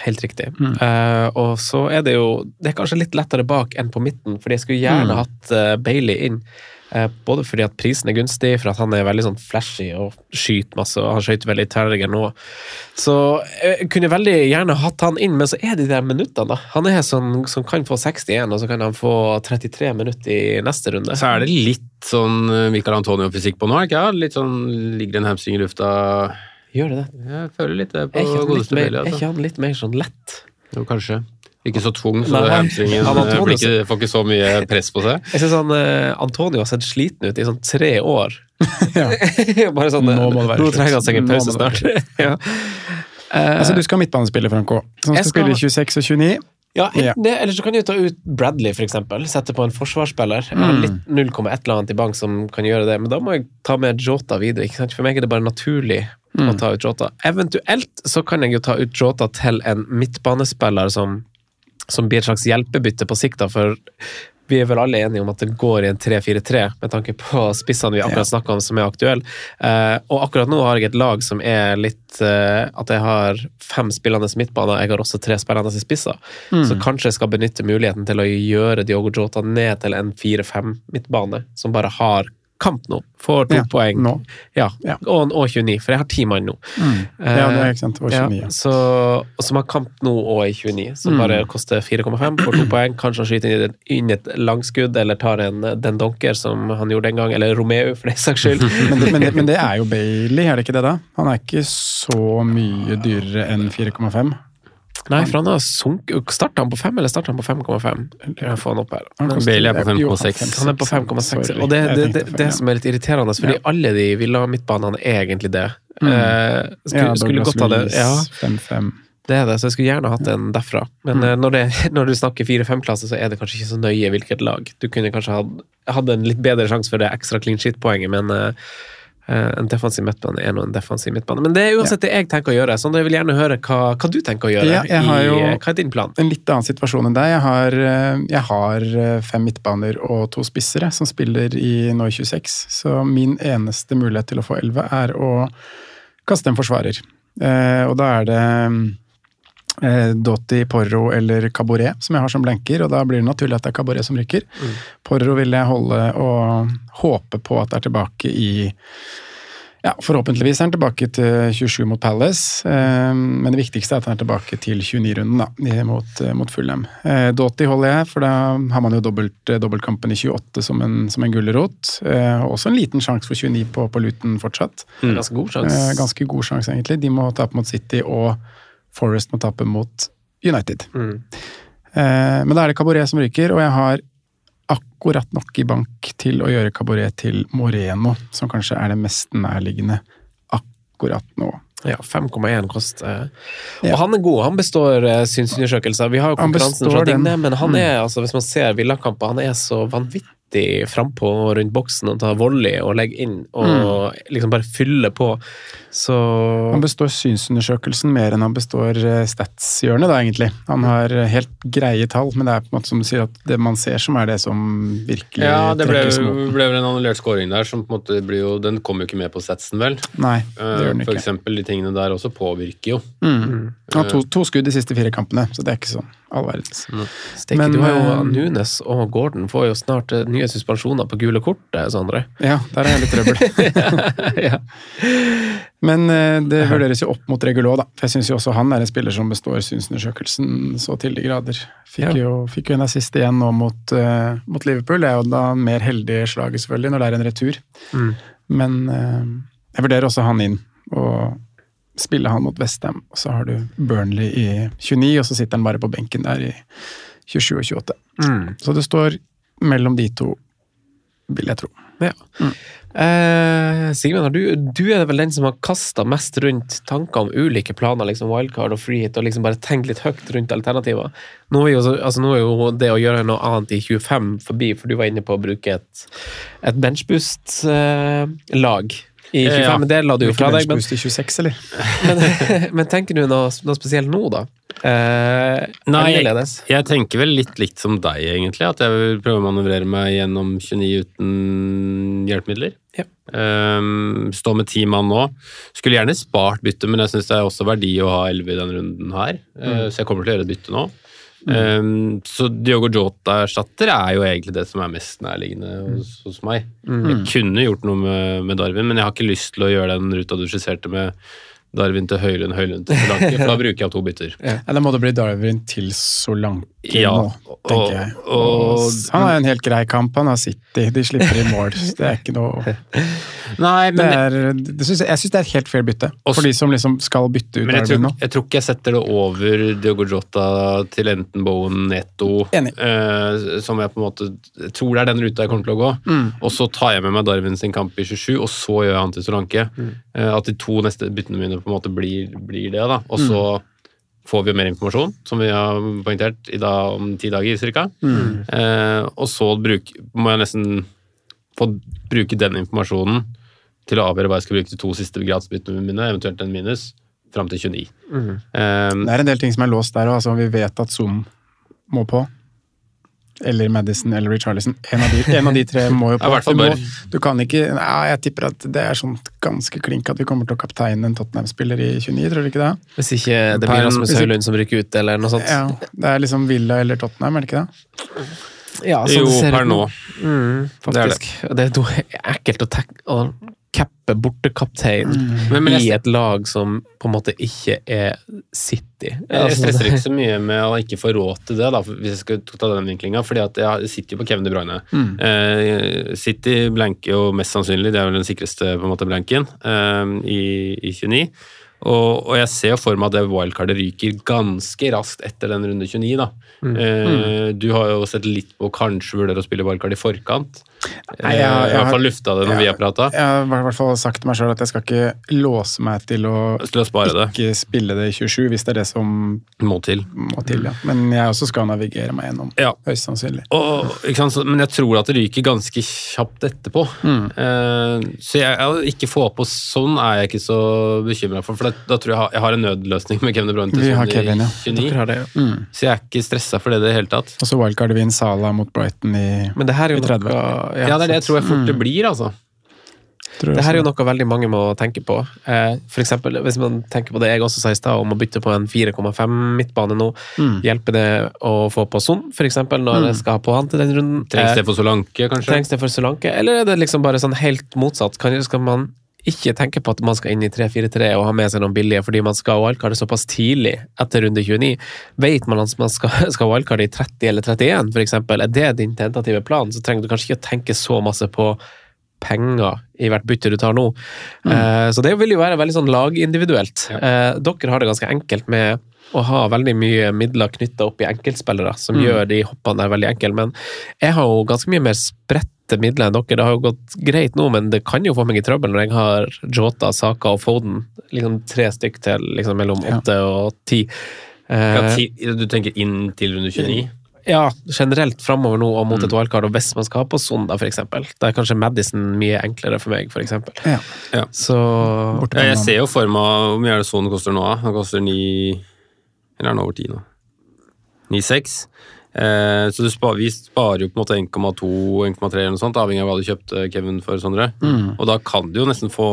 helt riktig. Eh, og så er det jo Det er kanskje litt lettere bak enn på midten, fordi jeg skulle gjerne Mm. hatt Bailey inn. Eh, både fordi at prisen er gunstig, for at han er veldig sånn flashy og skyter masse. og Han skøyt veldig i nå. Så jeg kunne veldig gjerne hatt han inn, men så er det de der minuttene, da. Han er sånn som kan få 61, og så kan han få 33 minutter i neste runde. Så er det litt sånn eh, Michael Antonio-fysikk på nå, ikke? Litt sånn ligger en hamstring i lufta Gjør det det? Jeg føler litt det på han litt godeste mer, er Altså. ikke han litt mer sånn lett? Jo, kanskje. Ikke så tvung, så hamstringen eh, får ikke så mye press på seg. Jeg synes han, eh, Antonio har sett sliten ut i sånn tre år. Ja. Bare sånn, Nå må det være nå slutt. trenger han seg en pause snart. ja. uh, Altså, du skal ha midtbanespiller, Franco. Som skal, skal spille 26 og 29. ja, enten det, eller så kan du ta ut Bradley, eksempel. Sette på en forsvarsspiller. Jeg har Mm. litt 0,1 eller annet i bank som kan gjøre det, men da må jeg ta med Jota videre. Ikke sant? For meg er det bare naturlig å Mm. ta ut Jota. Eventuelt så kan jeg jo ta ut Jota til en midtbanespiller som, som blir et slags hjelpebytte på sikt, da, for vi er vel alle enige om at det går i en 3-4-3, med tanke på spissene vi akkurat snakka om som er aktuelle. Uh, og akkurat nå har jeg et lag som er litt uh, At jeg har fem spillende midtbaner, jeg har også tre spillende spisser. Mm. Så kanskje jeg skal benytte muligheten til å gjøre Diogo Jota ned til en 4-5 midtbane, som bare har kamp nå. Får to Ja, poeng. nå. Ja, Ja. Og, og 29, for jeg har ti mann nå. Mm. Ja, det er ikke sant. Og 29. Ja, så, og som har kamp nå og er 29, som Mm. bare koster 4,5, får to poeng. Kanskje han skyter inn, et- langskudd, eller tar en Den Donker, som han gjorde en gang, eller Romeo, for den saks skyld. Men det, men, det, men det er jo Bailey, er det ikke det, da? Han er ikke så mye dyrere enn 4,5. Nei, for han har sunket Starta han på 5, eller starta han på 5,5? Jeg får han opp her. Han Bailey er på 5,6. Han er på 5,6. Og det, det, det, det som er litt irriterende, fordi Ja. alle de Villa midtbanene er egentlig det. Mm. Eh, skulle, Ja, skulle godt ha det. Ja, 5-5. det er det, så jeg skulle gjerne hatt en derfra. Men Mm. eh, når, det, når du snakker 4-5-klasse, så er det kanskje ikke så nøye hvilket lag. Du kunne kanskje hatt en litt bedre sjanse for det ekstra clean shit-poenget, men eh, en defensiv midtbane er nå en defensiv midtbane. Men det er uansett det jeg tenker å gjøre, så jeg vil gjerne høre hva, hva du tenker å gjøre. Ja, i, hva er din plan? En litt annen situasjon enn deg. Jeg har, eh, jeg har eh, fem midtbaner og to spissere som spiller i Noi 26. Så min eneste mulighet til å få 11 er å kaste en forsvarer. Eh, og da er det eh, Dotti, Porro eller Cabaret, som jeg har som blenker, og da blir det naturlig at det er Cabaret som rykker. Porro vil jeg holde og håpe på at det er tilbake i Ja, Forhåpentligvis er han tilbake til 27 mot Palace, eh, men det viktigste er at han er tilbake til 29-runden da, mot, eh, mot Fulham. Eh, Doughty holder jeg, for da har man jo dobbelt, eh, dobbeltkampen i 28 som en, som en gulrot. Eh, også en liten sjanse for 29 på, på Luton fortsatt. Ganske god sjanse. Eh, ganske god sjanse, egentlig. De må tape mot City, og Forest må tape mot United. Mm. Eh, men da er det Cabaret som ryker, og jeg har akkurat nok i bank til å gjøre Cabaret til Moreno, som kanskje er det mest nærliggende akkurat nå. Ja, 5,1 kost. Og Ja. han er god. Han består eh, synsundersøkelser. Vi har jo konkurransen fra. Digne, men han Mm. er, altså, hvis man ser Villakamper, han er så vanvittig frampå rundt boksen og tar volley og legger inn og liksom bare fyller på. Så Han består synsundersøkelsen mer enn han består eh, statshjørnet, da, egentlig. Han har eh, helt greie tall, men det er på en måte som du sier at det man ser som er det som virkelig Ja, det ble, ble vel en annullert scoring der som på en måte blir jo Den kommer jo ikke med på statsen, vel. Nei, det Eh, gjør den ikke. For eksempel de tingene der også påvirker jo. Mm. Han har to, to skudd de siste fire kampene, så det er ikke sånn all verdens. Mm. Men, du har jo Nunes og Gordon får jo snart nye suspensjoner på gule kort, Sondre. Ja, der er jeg litt trøbbel. ja, ja. Men eh, det vurderes jo opp mot Regulå, da. For jeg syns jo også han er en spiller som består synsundersøkelsen så til de grader. Fikk, Ja. jo, fikk jo en assist igjen nå mot, uh, mot Liverpool. Det er jo da mer heldig slaget, selvfølgelig, når det er en retur. Mm. Men uh, jeg vurderer også han inn, og spille han mot Westham. Og så har du Burnley i 29, og så sitter han bare på benken der i 27 og 28. Mm. Så det står mellom de to, vil jeg tro. Ja. Eh, Sigmund, du, du er vel den som har kasta mest rundt tanker om ulike planer, liksom wildcard og free hit, og liksom bare tenkt litt høyt rundt alternativer. Nå er, jo, altså, nå er jo det å gjøre noe annet i 25 forbi, for du var inne på å bruke et, et benchboost-lag. I 25, Ja. men det la du jo fra deg. Men, i 26, eller? men, men tenker du noe, noe spesielt nå, da? Eh, Nei, jeg, jeg tenker vel litt likt som deg, egentlig. At jeg vil prøve å manøvrere meg gjennom 29 uten hjelpemidler. Ja. Um, stå med ti mann nå. Skulle gjerne spart bytte, men jeg syns det er også verdi å ha 11 i denne runden her. Eh, så jeg kommer til å gjøre et bytte nå. Ehm, så Diogo Jota-erstatter er jo egentlig det som er mest nærliggende hos, hos meg. Jeg kunne gjort noe med, med Darwin, men jeg har ikke lyst til å gjøre den ruta du skisserte med Darwin til Høylund, Høylund til Solanke, for da bruker jeg to bytter. Ja, da må det bli Darwin til Solanke Ja, nå, tenker jeg. og- han har en helt grei kamp, han har City, de slipper i mål. Det er ikke noe Nei, det er, det synes jeg, jeg syns det er et helt fair bytte, Også- for de som liksom skal bytte ut Darwin tror, nå. jeg tror ikke jeg setter det over Diogo Jota til enten Bowen Netto, eh, som jeg på en måte tror det er den ruta jeg kommer til å gå. Mm. Og så tar jeg med meg Darwin sin kamp i 27, og så gjør jeg han til Solanke. Mm. Eh, at de to neste byttene mine på en måte blir, blir det, da. Og så Mm. får vi jo mer informasjon, som vi har poengtert i dag om ti dager cirka. Mm. Eh, og så bruk, må jeg nesten få bruke den informasjonen til å avgjøre hva jeg skal bruke de to siste gradsbyttene mine, eventuelt en minus, fram til 29. Mm. Eh, Det er en del ting som er låst der òg. Altså, vi vet at Zoom må på. Eller Madison eller Richarlison. En av de, en av de tre må jo på. Ja, i hvert fall du, må, du kan ikke ja, Jeg tipper at det er sånn ganske klink at vi kommer til å kapteine en Tottenham-spiller i 29, tror du ikke det? Hvis ikke det blir Rasmus Høylund som rykker ut, eller noe sånt. Ja, Det er liksom Villa eller Tottenham, er det ikke det? Ja, sånn jo, ser per nå. Mm, Det er det. faktisk. Det er, ekkelt å, tenke å cappe bortekaptein mm. men i et lag som på en måte ikke er City. jeg Altså, stresser ikke så mye med å ikke få råd til det, da, hvis jeg skal ta den vinklinga. at jeg sitter jo på Kevin De Bruyne. Eh, City blanker jo mest sannsynlig, det er vel den sikreste på en måte blanken, eh, i, i 29. Og, og jeg ser for meg at det wildcardet ryker ganske raskt etter den runde 29. da. Eh, du har jo sett litt på kanskje vurdere å spille wildcard i forkant. Nei, jeg- har I jeg hvert har- fall lufta det når vi har prata. Jeg har i hvert fall sagt til meg sjøl at jeg skal ikke låse meg til å Til å spare det. spille det i 27, hvis det er det som Må til. må til. Ja. Men jeg også skal navigere meg gjennom, Ja. høyst sannsynlig. Og, ikke sant? så- Men jeg tror at det ryker ganske kjapt etterpå. Mm. Eh, så jeg, jeg ikke få på sånn er jeg ikke så bekymra for. For da, da tror jeg jeg har, en nødløsning med Kevin De Bruyne til Vi har sånn Kevin, ja. 29. har det, ja. Mm. Så jeg er ikke stressa for det i det hele tatt. Og så wildcarder vi inn Sala mot Brighton i Men det her er jo I 30. noe Ja, det er det jeg tror jeg fort det blir, altså. Det her er jo noe veldig mange må tenke på. Eh, for eksempel, hvis man tenker på det jeg også sa i stad, om å bytte på en 4,5 midtbane nå. Mm. Hjelper det å få på Son, eksempel, når jeg skal ha på han til den runden? Trengs Eh, det for Solanke, kanskje? Trengs det for Solanke, eller er det liksom bare sånn helt motsatt? Kan, skal man ikke tenker på at man skal inn i 3-4-3 og ha med seg noen billige fordi man skal wildcarde såpass tidlig etter runde 29, vet man at man skal, skal wildcarde i 30 eller 31 for eksempel, er det din tentative plan, så trenger du kanskje ikke å tenke så masse på penger i hvert bytte du tar nå. Mm. Eh, så det vil jo være veldig sånn lagindividuelt. Eh, dere har det ganske enkelt med å ha veldig mye midler knytta opp i enkeltspillere, som Mm. gjør de hoppene der veldig enkle. Men jeg har jo ganske mye mer spredte midler enn dere. Det har jo gått greit nå, men det kan jo få meg i trøbbel når jeg har Jota, Saka og Foden. Liksom tre stykk til liksom mellom Ja. og ti. Ja, Eh, ti, du tenker inn til runde 29? ja, generelt framover nå og mot Mm. et wildcard, og hvis man skal ha på Sonda f.eks. Da er kanskje Madison mye enklere for meg, eksempel. Ja. Ja. Så Ja, jeg ser jo for meg Hvor mye er det Son koster nå? da? Den koster 9 Eller er han over ti nå? 9,6. Eh, så du spar, vi sparer jo på en måte 1,2-1,3 eller noe sånt, avhengig av hva du kjøpte Kevin for, Sondre. Mm. Og da kan du jo nesten få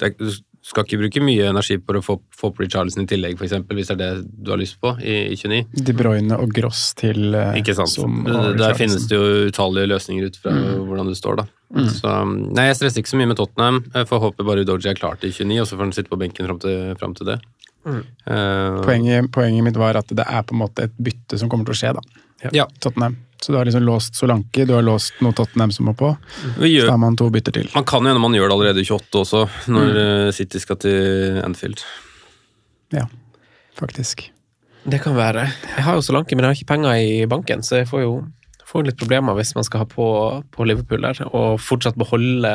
er, Du skal ikke bruke mye energi på å få, få på Richarlison i tillegg, f.eks., hvis det er det du har lyst på i, i 29. De Bruyne og Gross til eh, Ikke sant. Som, og Der finnes det jo utallige løsninger ut fra hvordan du står, da. Så, nei, jeg stresser ikke så mye med Tottenham. Jeg får håpe bare Udoji er klar til 29, og så får han sitte på benken fram til, fram til det. Eh, Poenget, poenget mitt var at det er på en måte et bytte som kommer til å skje, da. Ja. Tottenham. Så du har liksom låst Solanke, du har låst noe Tottenham som må på. Gjør, Så gjør, har man to bytter til. man kan jo hende man gjør det allerede i 28 også, når mm. City skal til Anfield. Ja, faktisk. det kan være. Jeg har jo Solanke, men jeg har ikke penger i banken, så jeg får jo får litt problemer hvis man skal ha på, på Liverpool der, og fortsatt beholde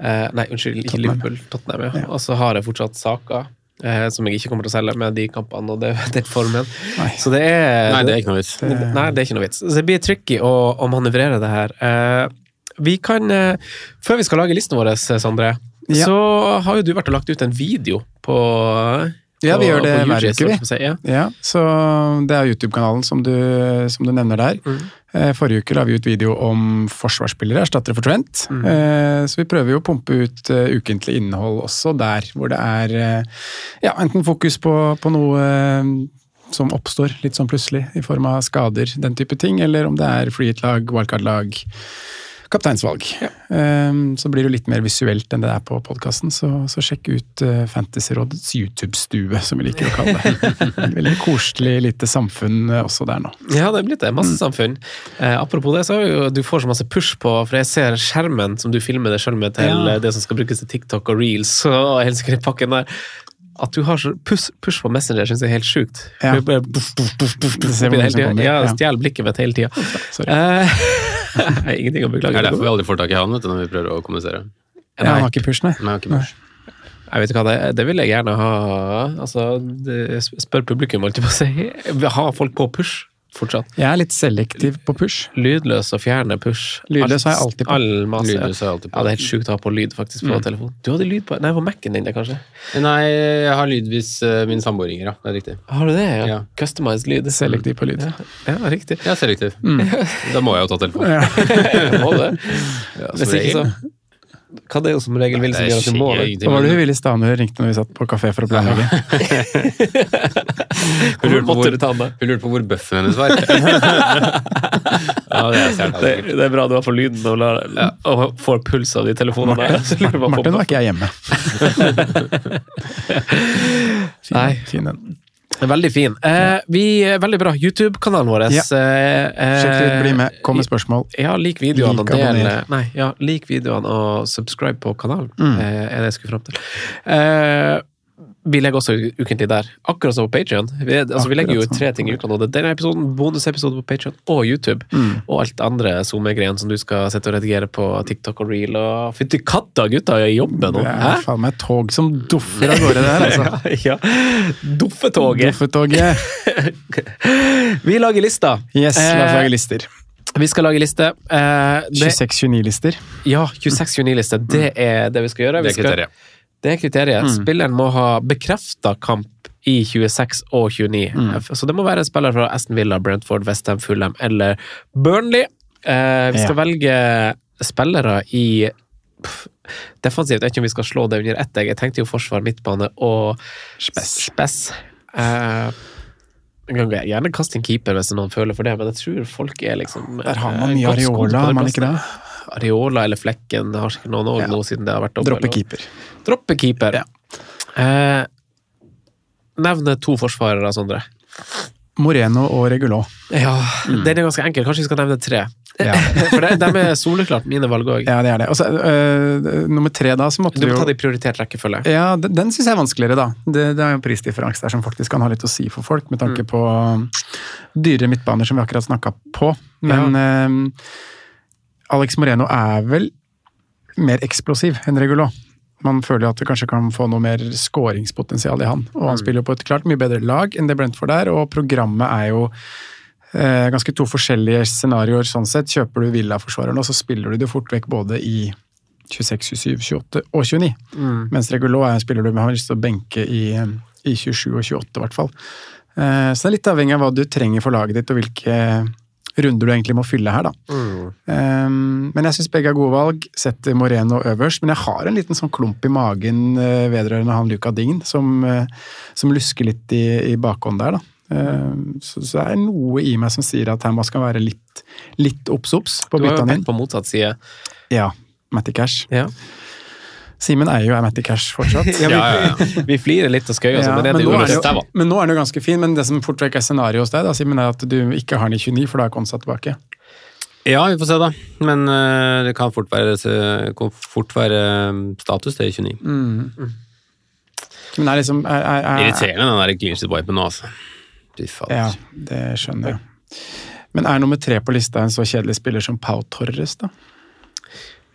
eh, Nei, unnskyld, ikke Tottenham. Liverpool, Tottenham, ja. Ja. Og så har jeg fortsatt saker. Eh, som jeg ikke kommer til å selge med de kampene og det, den formen. Nei. Så det er Nei, det er ikke noe vits. Det, nei, det er ikke noe vits. Så det blir tricky å, å manøvrere det her. Eh, vi kan, eh, Før vi skal lage listen vår, Sondre, Ja. så har jo du vært og lagt ut en video på Ja, vi gjør det hver uke, vi. så si, Ja. Ja, så det er YouTube-kanalen som, du- som du nevner der. Mm. Forrige uke la vi ut video om forsvarsspillere, erstattere for Trent. Mm. Så vi prøver jo å pumpe ut eh, ukentlig innhold også der, hvor det er eh, ja, enten fokus på, på noe eh, som oppstår litt sånn plutselig, i form av skader, den type ting, eller om det er freehit-lag, wildcard-lag, kapteinsvalg. Eh, Så blir det litt mer visuelt enn det er på podkasten, så, så sjekk ut uh, Fantasyrådets YouTube-stue, som vi liker å kalle det. Veldig koselig lite samfunn eh, også der nå. Ja, det er blitt det. Masse samfunn. Uh, apropos det, så jo du får så masse push på, for jeg ser skjermen som du filmer deg sjøl med til Ja. det som skal brukes til TikTok og reels og i pakken der. At du har så push, push på Messenger, syns jeg er helt sjukt. Ja. Hele Ja, ja. stjeler blikket mitt hele tida. Ingenting å Det er derfor vi aldri får tak i han vet du, når vi prøver å kommunisere. Nei, han har ikke push, nei. nei, ikke børs. Jeg vet ikke hva det er. Det vil jeg gjerne ha. Altså, det, spør publikum, holdt jeg på å si. Ha folk på push fortsatt. Jeg er litt selektiv på push. Lydløs og fjerne push. Lydløs har jeg alltid på. All masse. Lydløs har jeg alltid på. Ja, det er helt sjukt å ha på lyd faktisk på telefonen. Du hadde lyd på Nei, på Mac-en din, det, kanskje? Nei, jeg har lyd hvis uh, min samboer ringer, ja. Det er riktig. Har du det? Ja. Ja. Customized lyd. Selektiv på lyd. Ja, riktig. Ja, selektiv. Mm. Da må jeg jo ta telefonen. Ja. Må det. Ja, Hvis ikke, så. Hva det er jo som regel vil som gjør at du må det? Hva var det hun Willy hun ringte når vi satt på kafé for å planlegge? Hun lurte på hvor- Hun lurte på hvor bøffen hennes var. ja, det er. Det, det er bra du har fått lyden og, lar, og får puls av de telefonene. der. Så lurer jeg bare på- Martin var ikke jeg hjemme. Fin, Nei. fin den. Veldig fin. Eh, vi er Veldig bra. YouTube-kanalen vår. Ja. Eh, eh, Sjekk ut, bli med, kom med spørsmål. Ja, lik videoene og Lik, del. Nei, ja, lik videoene og subscribe på kanalen. Mm. Eh, er det jeg skulle fram til. Eh, vi legger også ukentlig der, akkurat som på Patreon. Vi, altså, vi legger jo tre ting i uka nå. Det er Denne episoden, bonusepisode på Patreon og YouTube. Mm. Og alt andre SoMe-greiene som du skal sette og redigere på TikTok og Reel. Og fytti katta, gutta jeg jobber nå! Det Hæ? er faen meg tog som doffer av gårde der, altså. ja. Doffetoget. Doffetoget. Vi lager lister. Yes, la oss Eh, lage lister. Vi skal lage liste. Eh, 26-29-lister. ja, 26-29-lister. Det er det vi skal gjøre. Det Vi er kriteriet. Det er kriteriet. Mm. Spilleren må ha bekrefta kamp i 26 og 29. Mm. Så det må være en spiller fra Aston Villa, Brentford, Westham, Fulham eller Burnley. Eh, vi skal Ja. velge spillere i pff, defensivt. Jeg vet ikke om vi skal slå det under ett. Jeg tenkte jo forsvar, midtbane og Spess. spess. Eh, gjerne kaste en keeper hvis noen føler for det, men jeg tror folk er liksom Der har man eh, mye godt på Areola, har man ikke det? Areola eller Flekken, det har sikkert noen òg Ja. nå siden det har vært dobbel. Droppe keeper. Droppe keeper. Eh, nevne to forsvarere, Sondre. Moreno og Regulot. Ja, Den er ganske enkel. Kanskje vi skal nevne tre. Ja. For de, de er soleklart mine valg òg. Ja, det er det. Og så, øh, nummer tre, da, så måtte Du må jo ta det i prioritert rekkefølge. Ja, den, den syns jeg er vanskeligere, da. Det, det er jo en prisdifferanse der som faktisk kan ha litt å si for folk, med tanke på um, dyre midtbaner som vi akkurat snakka på. Men um, Alex Moreno er vel mer eksplosiv enn Regulot. Man føler at det kanskje kan få noe mer skåringspotensial i han. Og han spiller jo på et klart mye bedre lag enn det Brentford er, og programmet er jo eh, ganske to forskjellige scenarioer sånn sett. Kjøper du Villa-forsvareren, og så spiller du det fort vekk både i 26, 27, 28 og 29. Mens Regulot er en spiller du har lyst til å benke i, i 27 og 28, i hvert fall. Eh, så det er litt avhengig av hva du trenger for laget ditt, og hvilke runder du egentlig må fylle her, da. Eh, men jeg syns begge er gode valg. Setter Moreno øverst. Men jeg har en liten sånn klump i magen eh, vedrørende han Luca Dign, som, eh, som lusker litt i, i bakhånd der, da. Eh, Så, så det er noe i meg som sier at her man skal være litt, litt obs-obs på Du har jo vært på motsatt side. Ja, Matty Cash. Ja. Simen eier jo Amatti Cash fortsatt. Ja, vi, vi flirer litt og skøyer, Ja, men det er men, er men nå er den jo ganske fin, men det som fort vekk er scenarioet hos deg, da, Simen, er at du ikke har den i 29, for da er Konsa tilbake. Ja, vi får se, da. Men uh, det kan fort være, kan fort være eh, status, det i 29. Men er liksom er, er, er, Irriterende, den der clean sheet-wipen nå, altså. Fy fader. Ja, det skjønner jeg. Men er nummer tre på lista en så kjedelig spiller som Pau Torres, da?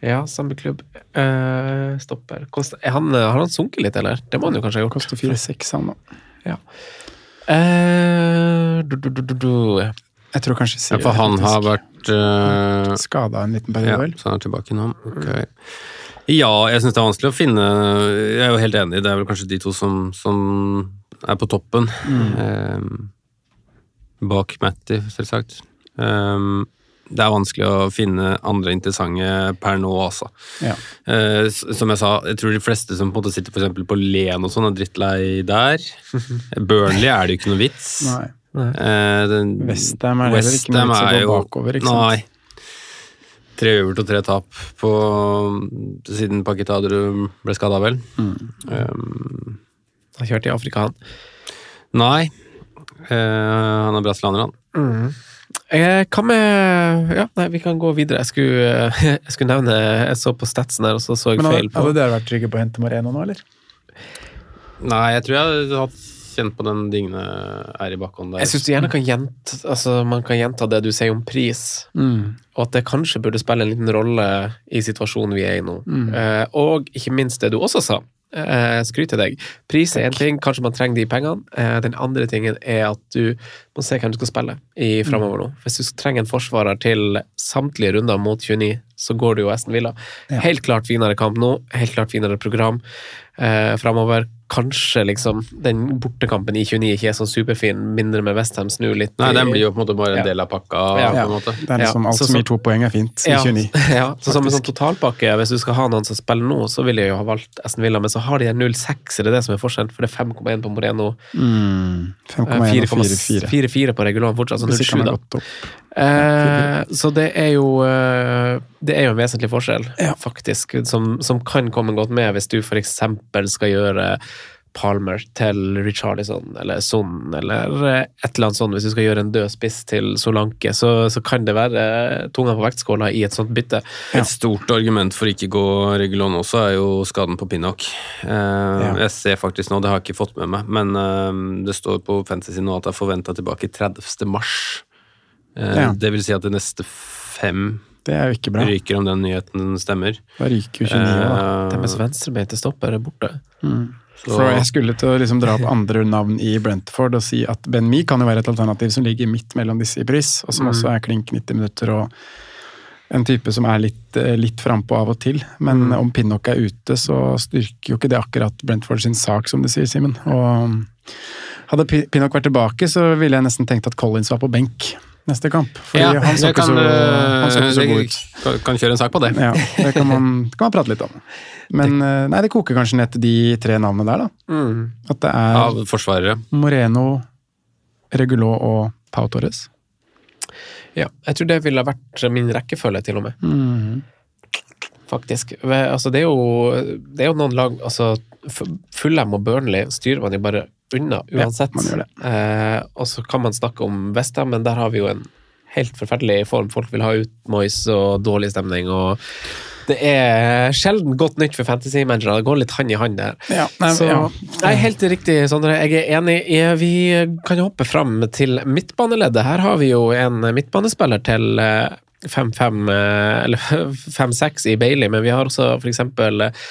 Ja, samme klubb. Uh, stopper. Kost, han, har han sunket litt, eller? Det må han jo kanskje ha gjort. Koster 4-6, han da. Ja. Uh, du, du, du. Jeg tror kanskje Ja, for han har vært uh, skada en liten Ja, periode, vel? så han er tilbake nå. Okay. Ja, jeg syns det er vanskelig å finne Jeg er jo helt enig, det er vel kanskje de to som, som er på toppen. Eh, bak Matti, selvsagt. Um, det er vanskelig å finne andre interessante per nå, altså. Ja. Eh, som jeg sa, jeg tror de fleste som på en måte sitter for på Len og sånn, er drittlei der. Burnley er det jo ikke noe vits. Nei. Eh, Westham er heller ikke noe vits å gå bakover, ikke sant? Nei. Tre øvert og tre tap på, siden Pakitadru ble skada, vel. Mm. Um, Han kjørte i Afrika, han. nei. Eh, han er brasilianer, han. Eh, hva med Ja, nei, vi kan gå videre. Jeg skulle, eh, jeg skulle nevne Jeg så på statsen her, og så så jeg Men feil på hadde dere vært trygge på å hente Moreno nå, eller? Nei, jeg tror jeg hadde hatt kjent på den Digne er i bakhånd der. Jeg syns du gjerne kan gjenta altså, man kan gjenta det du sier om pris, og at det kanskje burde spille en liten rolle i situasjonen vi er i nå. Mm. og ikke minst det du også sa. Eh, skryt til deg. Pris er én ting, kanskje man trenger de pengene. Eh, den andre tingen er at du må se hvem du skal spille i framover nå. Hvis du trenger en forsvarer til samtlige runder mot 29, så går du jo Aston Villa. Helt klart finere kamp nå, helt klart finere program eh, framover. Kanskje liksom den bortekampen i 29 ikke er så superfin, mindre med Westham snur litt Nei, den blir jo på en måte bare en Ja. del av pakka. Ja. på en måte. Det er liksom Ja, alt så- som gir to poeng er fint i 29. Ja, så som en sånn totalpakke, hvis du skal ha noen som spiller nå, så ville jeg jo ha valgt Esten Villa, men så har de en 0-6, er det det som er forskjellen? For det er 5,1 på Moreno, Mm. eh, 5,1 og 4,4. 4,4 på regularen fortsatt, så Hvis ikke 0,7 da. Eh, så det er jo eh, Det er jo en vesentlig forskjell, Ja. faktisk, som, som kan komme godt med hvis du f.eks. skal gjøre Palmer til Richarlison eller Son, eller eh, et eller annet sånt. Hvis du skal gjøre en død spiss til Solanke, så, så kan det være tunga på vektskåla i et sånt bytte. Et stort argument for ikke gå Regulon også er jo skaden på Pinnock. Eh, Jeg ser faktisk nå, det har jeg ikke fått med meg, men eh, det står på Fantasy nå at det er forventa tilbake 30. mars. Eh, Ja. Det vil si at de neste fem Det er jo ikke bra. ryker om den nyheten stemmer. Da ryker jo 29 år, da. Eh, Deres venstrebeinte stopper er borte. så- For jeg skulle til å liksom dra opp andre navn i Brentford og si at Ben Mee kan jo være et alternativ som ligger midt mellom disse i pris, og som også er klink 90 minutter og en type som er litt, eh, litt frampå av og til. Men om Pinnock er ute, så styrker jo ikke det akkurat Brentford sin sak, som du sier, Simen. Og hadde Pinnock vært tilbake, så ville jeg nesten tenkt at Collins var på benk neste kamp. Fordi Ja, han så ikke så, kan, eh, han så ikke så god ut. kan- kjøre en sak på det. Ja, det kan man, kan man prate litt om. Men eh, nei, det koker kanskje ned til de tre navnene der, da. At det er Av forsvarere. Moreno, Regulot og Pau Torres. Ja, jeg tror det ville vært min rekkefølge, til og med. Mhm. Faktisk. Altså, det, er jo, det er jo noen lag altså, Fullham og Burnley styrer man jo bare unna uansett. Ja. Eh, og så kan man snakke om Westham, men der har vi jo en helt forferdelig form. Folk vil ha ut Moyes og dårlig stemning. og det er sjelden godt nytt for fantasy-managere. Det går litt hand i hand der. Ja, nei, Så, ja. nei, helt riktig, Sondre. Jeg er enig. Vi kan hoppe fram til midtbaneleddet. Her har vi jo en midtbanespiller til eh, 5-5, eh, eller 5-6 i Bailey, men vi har også eksempel eh,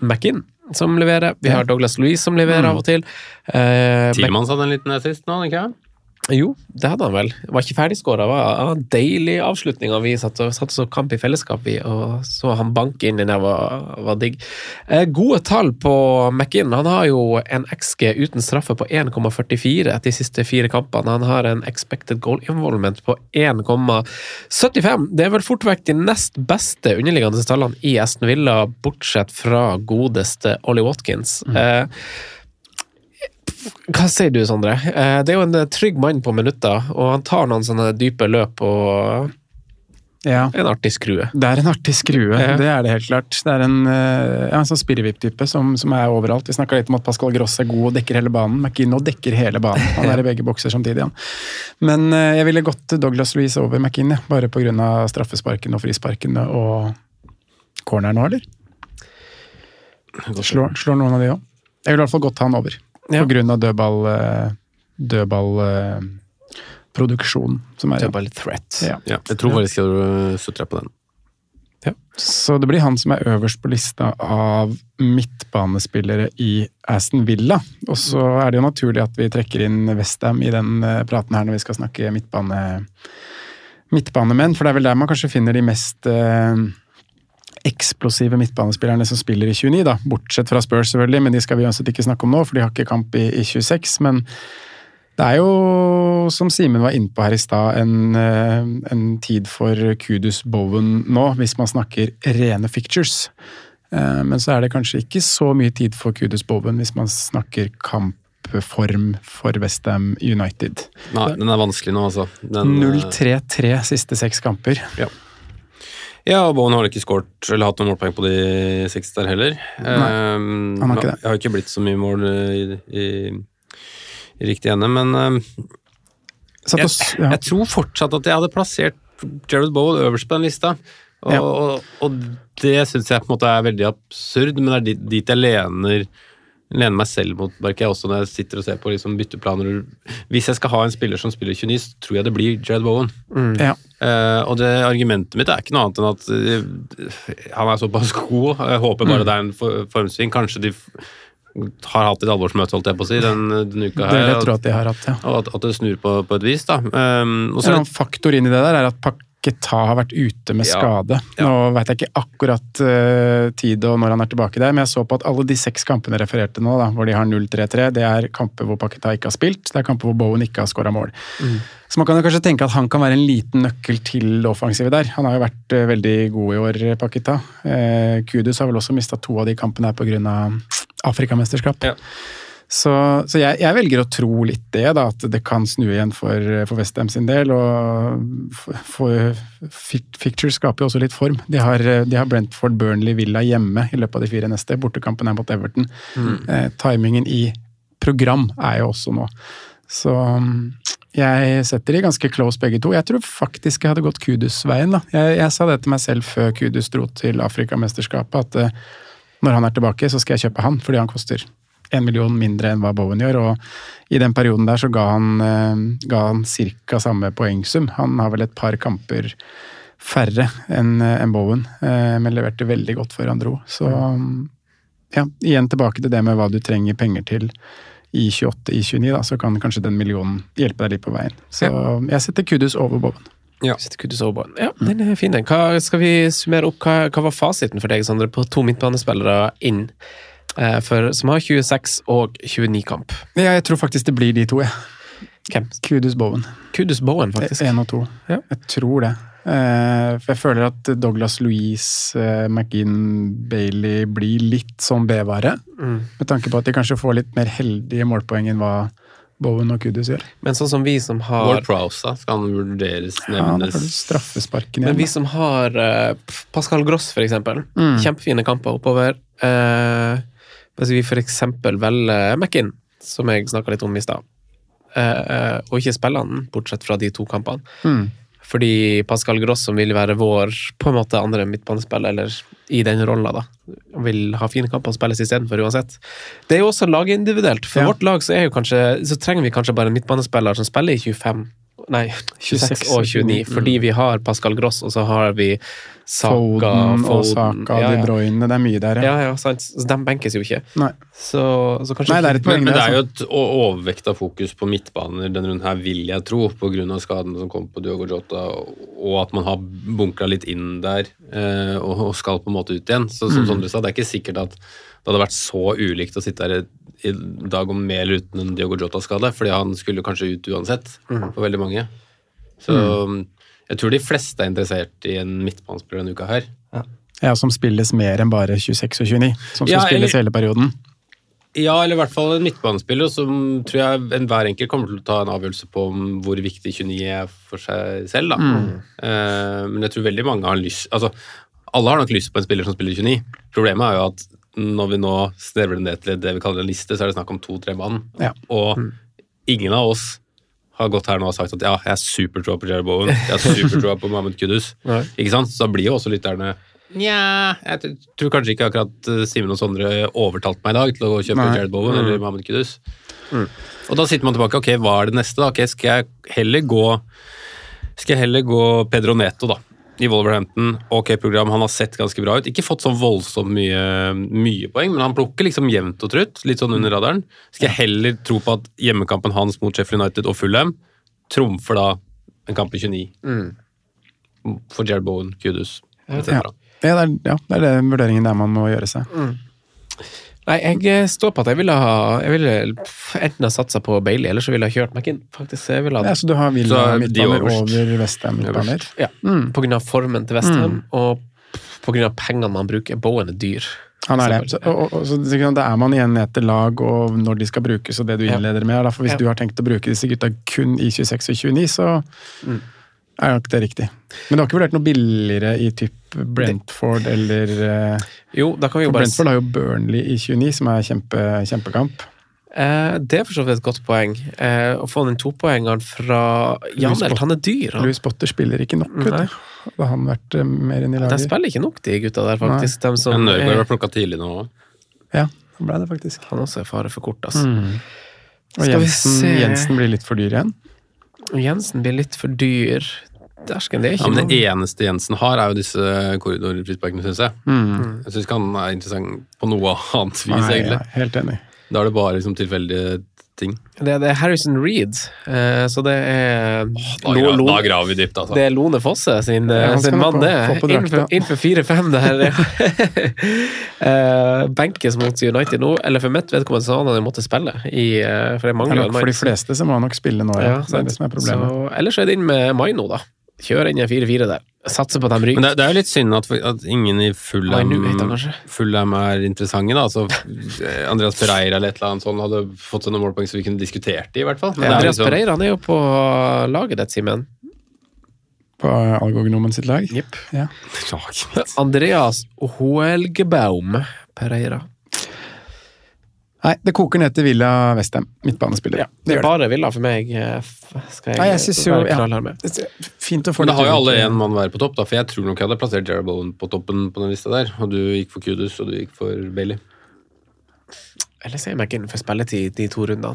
McInn som leverer. Vi har Douglas Louise som leverer av og til. Eh, Tilmans hadde en liten assist nå, ikke sant? Jo, det hadde han vel. Var ikke ferdigskåra. Var en deilig avslutning. og Vi satt og, satt og så kamp i fellesskap, i, og så han banke inn i der var, var digg. Eh, gode tall på McInn. Han har jo en XG uten straffe på 1,44 etter de siste fire kampene. Han har en expected goal involvement på 1,75. Det er vel fort vekk de nest beste underliggende tallene i Aston Villa, bortsett fra godeste Ollie Watkins. Eh, hva sier du, Sondre? Eh, Det er jo en eh, trygg mann på minutter, og han tar noen sånne dype løp og ja. en artig skrue. Det er en artig skrue, Ja. det er det helt klart. Det er en, eh, ja, en sånn spirrevipp-type som, som er overalt. Vi snakka litt om at Pascal Gross er god og dekker hele banen. McInno dekker hele banen. Han er i begge bokser samtidig, han. Men jeg ville gått Douglas Louise over McKinn, ja. bare pga. straffesparkene og frisparkene og corneren nå, eller? Slår, slår noen av de òg? Jeg ville i hvert fall gått han over. Ja. På grunn av dødball... eh, dødball eh, som er Det er bare litt threat. Ja. Ja, jeg tror faktisk jeg sutra på den. Så det blir han som er øverst på lista av midtbanespillere i Aston Villa. Og så er det jo naturlig at vi trekker inn Westham i den eh, praten her når vi skal snakke midtbane, midtbanemenn, for det er vel der man kanskje finner de mest eh, eksplosive midtbanespillerne som spiller i 29, da. Bortsett fra Spurs, selvfølgelig, men de skal vi uansett ikke snakke om nå, for de har ikke kamp i, i 26. Men det er jo, som Simen var inne på her i stad, en, eh, en tid for Kudus Bowen nå, hvis man snakker rene fictures. Eh, Men så er det kanskje ikke så mye tid for Kudus Bowen hvis man snakker kampform for Westham United. Nei, den er vanskelig nå, altså. Eh, 0-3-3 siste seks kamper. Ja, og Bowen har ikke skåret eller hatt noen målpoeng på de seks der heller. Nei, han har ikke det. Jeg har ikke blitt så mye mål eh, i, i, i riktig ende, men um, jeg, ja. jeg tror fortsatt at jeg hadde plassert Jared Bowen øverst på den lista. Og, Ja. og, og det syns jeg på en måte er veldig absurd, men det er dit, dit jeg lener, lener meg selv mot, merker jeg også når jeg sitter og ser på liksom bytteplaner. Hvis jeg skal ha en spiller som spiller 29, så tror jeg det blir Jared Bowen. Ja. Uh, og det argumentet mitt er ikke noe annet enn at uh, han er såpass god. Jeg håper Mm. bare det er en for- formsving. Kanskje de har hatt et alvorsmøte, holdt jeg på å si, den, denne uka Det her. vil jeg tro at, at de har hatt, ja. og at, at det snur på, på et vis, da. Um, og så En faktor inn i det der er at Paketa har vært ute med skade. Ja. Nå veit jeg ikke akkurat uh, tid og når han er tilbake der, men jeg så på at alle de seks kampene jeg refererte nå, da, hvor de har 0-3-3, det er kamper hvor Paketa ikke har spilt, det er kamper hvor Bowen ikke har skåra mål. Så man kan jo kanskje tenke at han kan være en liten nøkkel til det offensive der. Han har jo vært uh, veldig god i år, Paketa. Uh, Kudus har vel også mista to av de kampene her pga. Afrikamesterskap. Ja. Så, så jeg, jeg velger å tro litt det, da, at det kan snu igjen for, for Westham sin del. Og for, for skaper jo også litt form. De har, de har Brentford, Burnley, Villa hjemme i løpet av de fire neste. Bortekampen er mot Everton. Eh, timingen i program er jo også nå. Så mm, jeg setter de ganske close begge to. Jeg tror faktisk jeg hadde gått Kudus-veien. da. Jeg, jeg sa det til meg selv før Kudus dro til Afrikamesterskapet, at eh, når han er tilbake, så skal jeg kjøpe han, fordi han koster en million mindre enn hva Bowen gjør. Og i den perioden der så ga han, eh, ga han ca. samme poengsum. Han har vel et par kamper færre enn en Bowen, eh, men leverte veldig godt før han dro. Så ja, igjen tilbake til det med hva du trenger penger til i 28, i 29, da, så kan kanskje den millionen hjelpe deg litt på veien. Så jeg setter Kudus over Bowen. Ja. Sitter Kudus over Bowen. Ja, den er fin, den. Hva, skal vi summere opp? Hva, hva var fasiten for deg, Sondre, på to midtbanespillere inn? Eh, for, som har 26 og 29 kamp. Ja, jeg tror faktisk det blir de to, jeg. Hvem? Kudus Bowen. Kudus Bowen, faktisk. Én og to. Ja. Jeg tror det. Eh, for jeg føler at Douglas Louise, eh, McGinn, Bailey blir litt sånn B-vare. Mm. Med tanke på at de kanskje får litt mer heldige målpoeng enn hva Bowen og Kudus gjør. Men sånn som vi som har Ward Prowse, da? Skal han vurderes, Ja, da nevnes? får du igjen. Men vi som har uh, Pascal Gross, for eksempel. Mm. Kjempefine kamper oppover. Uh, hvis vi eksempel velger Mekin, som jeg snakka litt om i stad, eh, og ikke spiller han, bortsett fra de to kampene. Mm. Fordi Pascal Gross, som vil være vår på en måte andre midtbanespiller, eller i den rolla, da, vil ha fine kamper og spilles istedenfor uansett. Det er jo også lagindividuelt. For Ja. vårt lag så, jo kanskje, så trenger vi kanskje bare en midtbanespiller som spiller i 25 Nei, 26 og 29, fordi vi har Pascal Gross, og så har vi Saka, Foden og Saka, ja, De ja. Bruyne, det er mye der, Ja, ja, sant. Så de benkes jo ikke. Nei. Så, så kanskje Nei, det er et poeng, men det er jo altså. et overvekta fokus på midtbaner denne runden her, vil jeg tro, pga. skadene som kom på Diogo Jota, og at man har bunkra litt inn der eh, og, og skal på en måte ut igjen. Så som Mm. Sondre sa, det er ikke sikkert at det hadde vært så ulikt å sitte her i dag om med eller uten en Diogo Jota-skade, fordi han skulle kanskje ut uansett, Mm. for veldig mange. Så jeg tror de fleste er interessert i en midtbanespiller denne uka her. Ja, som spilles mer enn bare 26 og 29. Som skal Ja, spilles eller- hele perioden. Ja, eller i hvert fall en midtbanespiller som tror jeg enhver enkelt kommer til å ta en avgjørelse på om hvor viktig 29 er for seg selv. Da. Eh, men jeg tror veldig mange har lyst Altså, alle har nok lyst på en spiller som spiller 29. Problemet er jo at når vi nå snevrer det ned til det vi kaller en liste, så er det snakk om to-tre mann. Ja. Og ingen av oss har gått her nå og sagt at ja, jeg er supertroa på Jerry Bowen, jeg er supertroa på Mahmoud Kudus. Nei. Ikke sant? Så da blir jo også lytterne Nja, jeg tror kanskje ikke akkurat eh, Simen og Sondre overtalte meg i dag til å kjøpe Nei. Jared Bowen eller Mahmoud Kudus. Og da sitter man tilbake, ok, hva er det neste da? Ok, skal jeg heller gå skal jeg heller gå Pedro Neto da, i Wolverhampton. Ok, program, han har sett ganske bra ut. Ikke fått sånn voldsomt mye, mye poeng, men han plukker liksom jevnt og trutt, litt sånn under radaren. Skal jeg heller tro på at hjemmekampen hans mot Sheffield United og Fulham trumfer da en kamp i 29 for Jared Bowen, Kudus, etc. Ja. Ja, det er, ja, det er den vurderingen der man må gjøre seg. Nei, jeg eh, står på at jeg ville ha Jeg ville enten ha satsa på Bailey, eller så ville jeg ha kjørt McInn. Faktisk, jeg ville ha Ja, så du har Så Villa er midtbaner over Westham midtbaner? Ja, på grunn av formen til Westham, og på grunn av pengene man bruker. Bowen er dyr. Han er det. Så, og, og, så det er man igjen ned til lag og når de skal brukes, og det du innleder med. Derfor Hvis Ja. du har tenkt å bruke disse gutta kun i 26 og 29, så er nok det riktig. Men du har ikke vurdert noe billigere i typ Brentford eller eh, Jo, da kan vi jo bare Brentford har jo Burnley i 29, som er kjempe, kjempekamp. Eh, det er for så vidt et godt poeng. Eh, å få den topoengeren fra Janelt, han er dyr. Han. Louis Potter spiller ikke nok, vet Nei. du. Hadde han vært eh, mer enn i De spiller ikke nok, de gutta der, faktisk. De som Nørgaard er, plukka tidlig nå òg. Ja, han ble det faktisk. han også er fare for kort, altså. Og Skal vi Jensen, se. Jensen blir litt for dyr igjen. Jensen blir litt for dyr. Dersken, det er ikke Ja, men det eneste Jensen har, er jo disse korridorfrisparkene, syns jeg. Mm. Jeg syns ikke han er interessant på noe annet vis, Nei, egentlig. ja, helt enig. Da er det bare liksom tilfeldige ting. det, det er Harrison Reed, eh, så det er Da, Lo- gra Lo- da graver vi dypt, altså. Det er Lone Fosse sin, Ja, han sin mann, få- det. få på drakta. Innenfor- Innenfor fire-fem der. Ja. Eh, Benkes mot United nå, eller for mitt vedkommende så hadde han jo måttet spille. I, eh, for det Det mangler er nok for de fleste så må han nok spille nå, ja. Ja, det er sant. det som er problemet. Så, ellers er det inn med Maino, da. Kjør inn en 4-4 der. Satser på at de Men det, det er jo litt synd at, at ingen i Fulham, er interessante. da, altså eh, Andreas Pereira eller et eller annet sånt hadde fått seg noen målpoeng så vi kunne diskutert det, i hvert fall. Men Andreas liksom- Pereira han er jo på laget ditt, Simen. På Algognomen sitt lag. Jepp. Ja. Andreas Hoelgebaum Pereira. Nei, det koker ned til Villa Westham. Midtbanespiller. Ja, det det er det. bare Villa for meg. eh, Skal jeg, Nei, jeg synes jo være ja. her med. Fint å få Men da har jo alle én mann hver på topp, da, for jeg tror nok jeg hadde plassert Jared Bowen på toppen på den lista der. Og du gikk for Kudus, og du gikk for Bailey. Eller sier McGinn for spilletid de to rundene.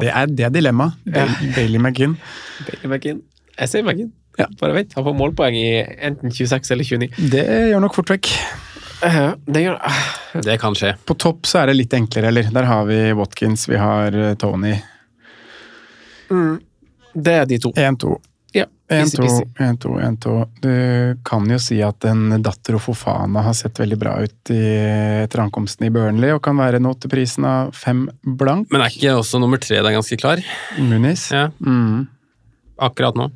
Det er, det dilemmaet. dilemma. Bailey, McGinn. Bailey McGinn. Jeg sier McGinn. Ja, bare vent. Han får målpoeng i enten 26 eller 29. Det gjør nok fort vekk. Eh, det gjør uh, Det kan skje. På topp så er det litt enklere, eller? Der har vi Watkins, vi har Tony. Tony. Det er de to. 1-2. Ja, easy 1-2, peasy. 1-2, 1-2. Du kan jo si at en datter og Fofana har sett veldig bra ut i, etter ankomsten i Burnley, og kan være nå til prisen av fem blank. Men er ikke også nummer tre der ganske klar? Munis. Ja, Mm. akkurat nå.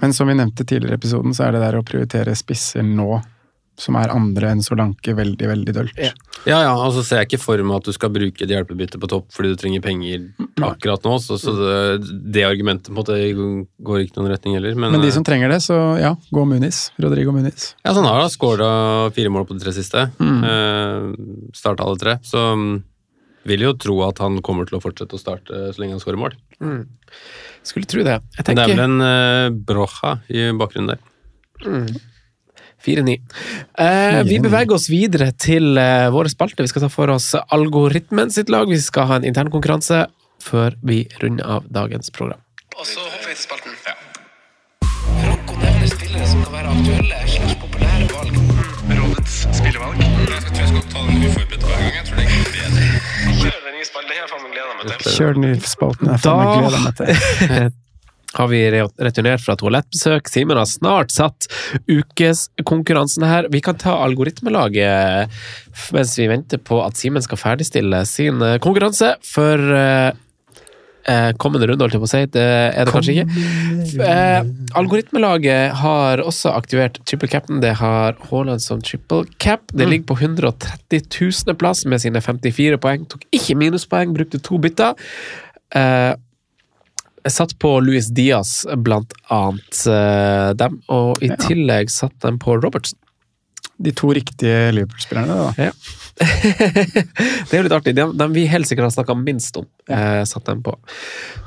Men som vi nevnte tidligere i episoden, så er det der å prioritere spisser nå som er andre enn Solanke, veldig, veldig dølt. Ja. Ja, ja, og så ser jeg ikke for meg at du skal bruke et hjelpebytte på topp fordi du trenger penger akkurat nå, så, så det, det argumentet på en måte går ikke noen retning heller. Men, Men de eh, som trenger det, så ja, gå Muniz. Rodrigo Muniz. Ja, så han har da skåra fire mål på de tre siste. Mm. Eh, Starta alle tre. Så mm, vil jo tro at han kommer til å fortsette å starte så lenge han skårer mål. Mm. Skulle tro det. Jeg Men Det er vel en eh, Brocha i bakgrunnen der. Mm. 4-9. Eh, vi beveger oss videre til eh, våre spalter. Vi skal ta for oss algoritmen sitt lag. Vi skal ha en internkonkurranse før vi runder av dagens program. Og så hopper vi til spalten. Franco nevner spillere som kan være aktuelle slags populære valg. Rådets spillevalg. Jeg tror jeg skal ta den uforberedt hver gang. Jeg tror det bedre. Kjør den nye spalten. Det har jeg faen meg gleda meg til. Kjør den i spalten. Jeg faen meg gleder meg til. har vi returnert fra toalettbesøk. Simen har snart satt ukeskonkurransen her. Vi kan ta algoritmelaget mens vi venter på at Simen skal ferdigstille sin eh, konkurranse for eh, eh, kommende runde, holdt jeg på å si. Det er det kanskje ikke. Eh, algoritmelaget har også aktivert triple cap'n. Det har Haaland som triple cap. Det ligger på 130 000. plass med sine 54 poeng. Tok ikke minuspoeng, brukte to bytter. Eh, jeg satt på Louis Diaz blant annet uh, dem, og i tillegg satt de på Robertson. De to riktige Liverpool-spillerne, da. Ja. det er jo litt artig. De, de vi helt sikkert har snakka minst om, eh, satt dem på.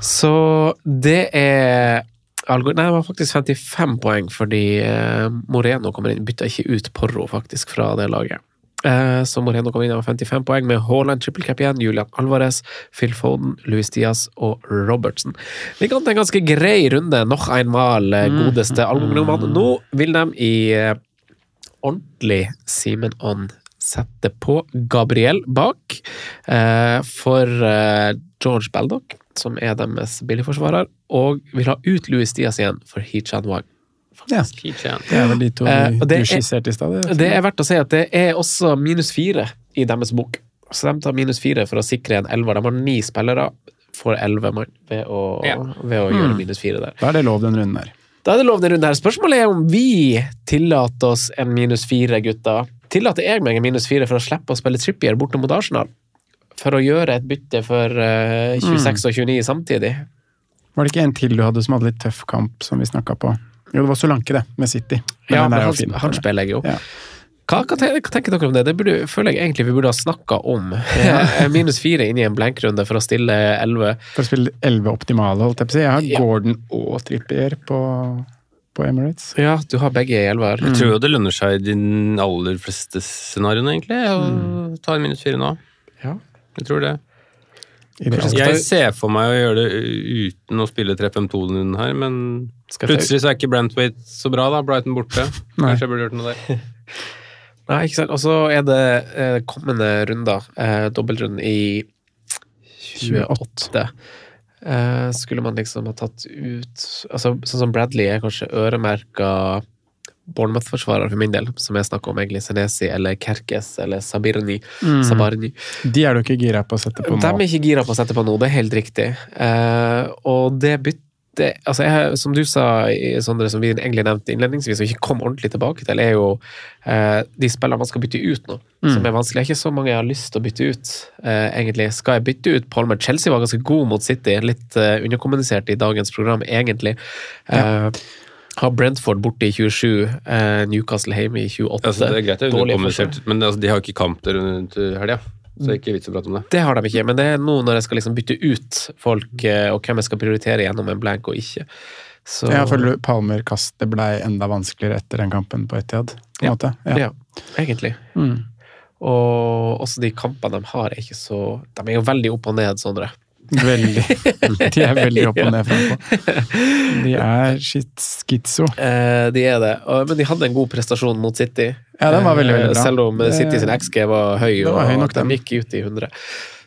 Så det er Nei, det var faktisk 55 poeng, fordi eh, Moreno kommer inn. Bytta ikke ut Porro, faktisk, fra det laget. Eh, så Moreno kom inn med 55 poeng med Haaland, triple cap igjen, Julian Alvarez, Phil Foden, Luis Diaz og Robertson. Vi kan til en ganske grei runde. Noch einmal, eh, godeste albumnummer. Nå vil de i eh, ordentlig Simen On sette på Gabriel bak eh, for George Baldock, som er deres billigforsvarer, og vil ha ut Louis Diaz igjen for Hichan Wang. Ja. Det er vel de to uh, du, er- skisserte i stad. det. Er verdt å si at det er også minus fire i deres bok. Så de tar minus fire for å sikre en elver. De har ni spillere, får elleve mann ved å, Ja. ved å gjøre minus fire der. Da er det lov den runden her. Da er det lov den runden her. Spørsmålet er om vi tillater oss en minus fire, gutta. Tillater jeg meg en minus fire for å slippe å spille Trippier borte mot Arsenal? For å gjøre et bytte for uh, 26 og 29 samtidig? Var det ikke en til du hadde som hadde litt tøff kamp, som vi snakka på? Jo, det var Solanke, det, med City. Men Ja, men han, fin. han spiller jeg jo. Ja. Hva, hva, hva tenker dere om det? Det burde, føler jeg egentlig vi burde ha snakka om. Minus fire inn i en blankrunde for å stille elleve. For å spille elleve optimale, holdt jeg på å si. Jeg har Ja. Gordon og Trippier på, på Emirates. Ja, du har begge i elver. Jeg tror jo det lønner seg i de aller fleste scenarioene, egentlig, å ta en minus fire nå. Ja. Jeg tror det. Jeg ser for meg å gjøre det uten å spille 3-5-2-en her, men plutselig så er ikke Brantwaite så bra, da. Brighton borte. Nei. Kanskje jeg burde gjort noe der. Nei, ikke sant. Og så er det eh, kommende runder, eh, dobbeltrunden i 28. Eh, skulle man liksom ha tatt ut altså Sånn som Bradley er kanskje øremerka Bournemouth-forsvarer for min del, som jeg snakker om egentlig Senesi eller Kerkes eller Sabirni. Sabarni. De er du ikke gira på å sette på nå? De er ikke gira på å sette på nå, det er helt riktig. Uh, og det bytter altså jeg, Som du sa, Sondre, som vi egentlig nevnte innledningsvis, og ikke kom ordentlig tilbake til, er jo uh, de spillene man skal bytte ut nå, som er vanskelig. Det er ikke så mange jeg har lyst til å bytte ut, uh, egentlig. Skal jeg bytte ut Palmer? Chelsea var ganske god mot City, litt underkommunisert i dagens program, egentlig. Eh, har Brentford borte i 27, eh, Newcastle hjemme i 28. Altså, det er greit, det er underkommunisert, men altså, de har jo ikke kamp der rundt helga. Så det er ikke vits å prate om det. Det har de ikke, men det er nå når jeg skal liksom bytte ut folk, eh, og hvem jeg skal prioritere gjennom en blank og ikke. Så, Jeg føler Palmer-kastet blei enda vanskeligere etter den kampen på Etiad. På Ja. måte. ja. egentlig. Mm. Og også de kampene de har, er ikke så De er jo veldig opp og ned, Sondre. Veldig. De er veldig opp og ned frampå. De er skitso. Eh, de er det. Men de hadde en god prestasjon mot City. Ja, den var veldig, veldig Eh, bra. Selv om City sin XG var høy, var og høy nok, de gikk ut i 100.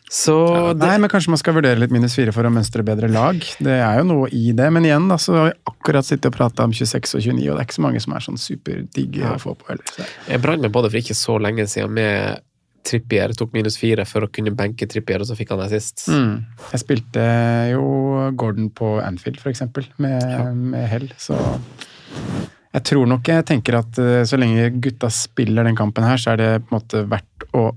Så det, Nei, men kanskje man skal vurdere litt minus fire for å mønstre bedre lag. Det er jo noe i det. Men igjen, da, så har vi akkurat sittet og prata om 26 og 29, og det er ikke så mange som er sånn superdigge å få på heller. Så. jeg brant meg på det for ikke så lenge siden med Trippier. Tok minus fire for å kunne benke Trippier, og så fikk han assist. Mm. Jeg spilte jo Gordon på Anfield, for eksempel, med, med hell, så jeg tror nok jeg tenker at eh, så lenge gutta spiller den kampen her, så er det på en måte verdt å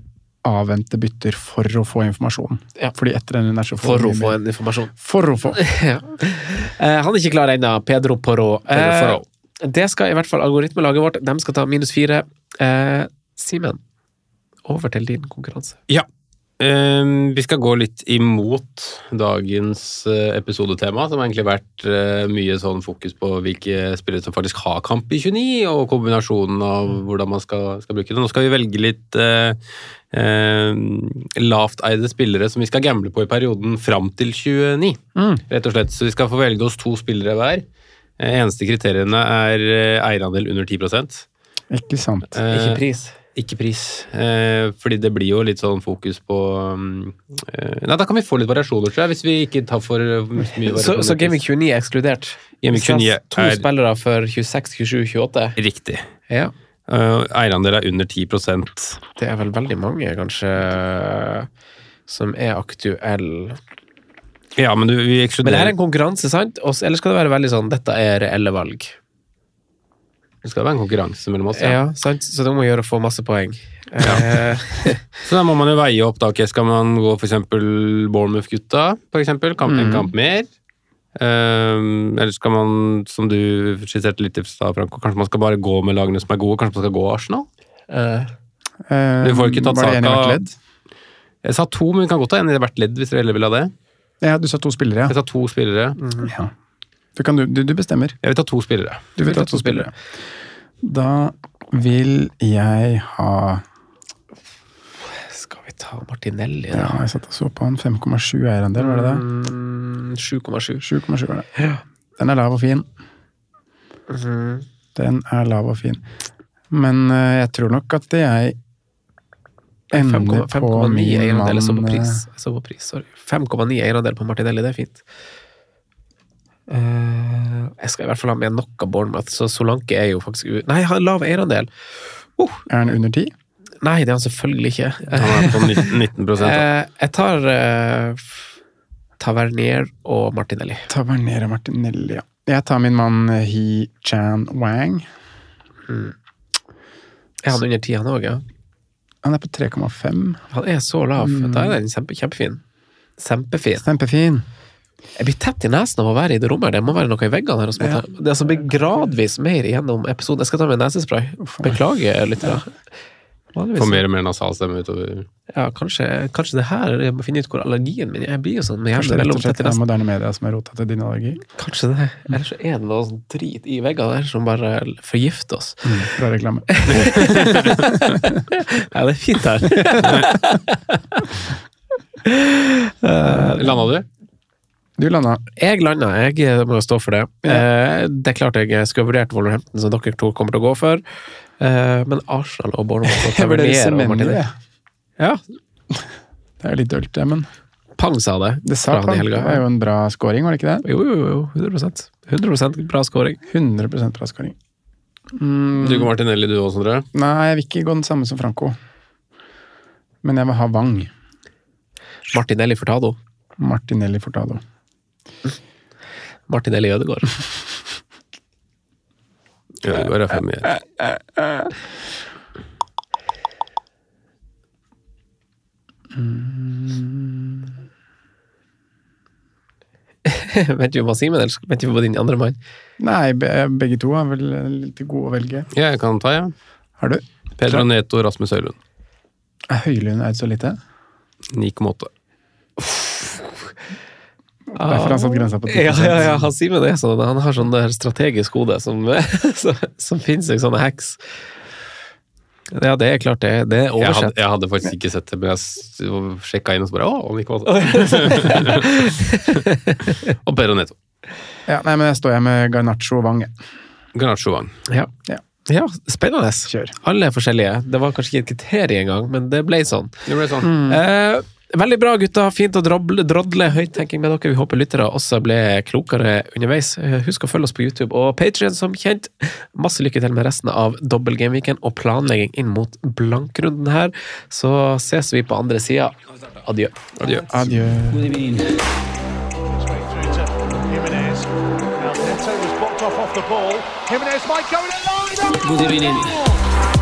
avvente bytter for å få informasjon. Ja. Fordi etter den er så får For å få en informasjon. For å få. ja. Eh, han er ikke klar ennå, Pedro Porro. Pedro Porro. Eh, det skal i hvert fall algoritmelaget vårt. De skal ta minus fire. Eh, Simen, over til din konkurranse. Ja. Ehm, vi skal gå litt imot dagens eh, episodetema, som har egentlig vært eh, mye sånn fokus på hvilke spillere som faktisk har kamp i 29, og kombinasjonen av hvordan man skal, skal bruke det. Nå skal vi velge litt eh, eh, lavteide spillere som vi skal gamble på i perioden fram til 29, rett og slett. Så vi skal få velge oss to spillere hver. Eh, Eneste kriteriene er eierandel under 10 Ikke sant. Eh, Ikke pris. Ikke pris, eh, fordi det blir jo litt sånn fokus på um, eh, Nei, da kan vi få litt variasjoner, tror jeg, hvis vi ikke tar for mye variasjoner. Så, så Gaming 29 er ekskludert? Gaming Vi 29 er... To er- spillere for 26, 27, 28? Riktig. Ja. Uh, eierandel er under 10% Det er vel veldig mange, kanskje, som er aktuelle. Ja, men du, vi Men det er en konkurranse, sant? Eller skal det være veldig sånn dette er reelle valg? Det skal være en konkurranse mellom oss. Ja. Ja, sant? Så det må gjøre å få masse poeng. Ja. Så da må man jo veie opp, da. Okay, skal man gå eksempel Bournemouth-gutta, for eksempel? Kamp, En kamp mer? Um, eller skal man, som du skisserte litt i stad, Franco, kanskje man skal bare gå med lagene som er gode? Kanskje man skal gå Arsenal? Uh, Eh, Du får ikke tatt var det en i hvert ledd? Jeg sa to, men vi kan godt ta en i hvert ledd hvis dere heller vil ha det. Ja, du sa to spillere, Jeg sa to spillere. Mm. ja. Du, kan, du, du, du bestemmer. Jeg vil ta to spillere. Du vil ta to spillere. Da vil jeg ha skal vi ta Martinelli, Ja, da? jeg satt og så på han. 5,7 eierandel, var det det? Mm, 7,7. 7,7 var det. Den er lav og fin. Mhm. Den er lav og fin. Men uh, jeg tror nok at jeg ender 5,9 på min eierandel. Jeg så på pris. Jeg så på pris, sorry. 5,9 eierandel på Martinelli, det er fint. Eh, jeg skal i hvert fall ha med noe Bournemouth, så Solanke er jo faktisk u... Nei, han har lav eierandel! Uh. Er han under 10? Nei, det er han selvfølgelig ikke. Han er på 19, 19 da. Eh, jeg tar uh, Tavernier og Martinelli. Tavernier og Martinelli, ja. Jeg tar min mann eh, He Chan Wang. Er han under 10, han òg, ja? Han er på 3,5. Han er så lav. Da er den kjempe, kjempefin. Sempefin. Kjempefin. Jeg blir tett i nesen av å være i det rommet. Det må være noe i veggene her. Ja. Det altså blir gradvis mer gjennom episoden. Jeg skal ta med nesespray. Beklager, lyttere. Ja. Får mer og mer nasal stemme utover. Ja, kanskje, kanskje det her Jeg må finne ut hvor allergien min Jeg blir jo sånn med Kanskje jevne rett og slett det er moderne media som har rota til din allergi. Kanskje det. Eller så er det noe sånn drit i veggene der som bare forgifter oss. Bra reklame. Ja, det er fint her. Landa du? Du landa. Jeg landa, jeg må stå for det. Eh, Det er klart jeg skulle vurdert Wolverhampton, som dere to kommer til å gå for. Eh, Men Arsenal og Bournemouth og Jeg vurderer Tavernier og Martinelli jeg. Ja, Det er litt dølt, det, men Pang sa det. det sa han. Det helga. er jo en bra scoring, var det ikke det? Jo, jo, jo. 100 100 bra scoring. 100% bra scoring. Mm, Du går Martinelli, du også, Sondre? nei, jeg vil ikke gå den samme som Franco. Men jeg vil ha Wang. Martinelli Furtado. Martinelli Fortado. Martinelli Ødegaard. Ødegaard er fem i ett. Venter vi på Simen, eller venter vi på din andre mann? Nei, begge to er vel litt gode å velge. Ja, jeg kan ta, ja. Har du? Pedro Neto og Rasmus Høylund. Er Høylund eid så lite? 9,8. Derfor har han satt grensa på 10 Ja, ja, ja, han sier med det sånn. Han har sånn der strategisk hode som, som, som finnes i sånne hacks. Ja, det er klart det. Det er Jeg hadde, oversett. jeg hadde faktisk ikke sett det, men jeg sjekka inn og så bare Å, 9,8. og Pedro Neto. Ja, nei, men jeg står her med Garnaccio og Wang. Garnaccio Wang. Ja. Ja. ja, spennende. Kjør. Alle er forskjellige. Det var kanskje ikke et kriterium engang, men det ble sånn. Det ble sånn. Eh, veldig bra, gutta. Fint å drodle, drodle høyttenking med dere. Vi håper lyttere også ble klokere underveis. Eh, Husk å følge oss på YouTube og Patrion, som kjent. Masse lykke til med resten av dobbeltgameweeken og planlegging inn mot blankrunden her. Så ses vi på andre sida. Adjø. Adjø. Adjø. Straight through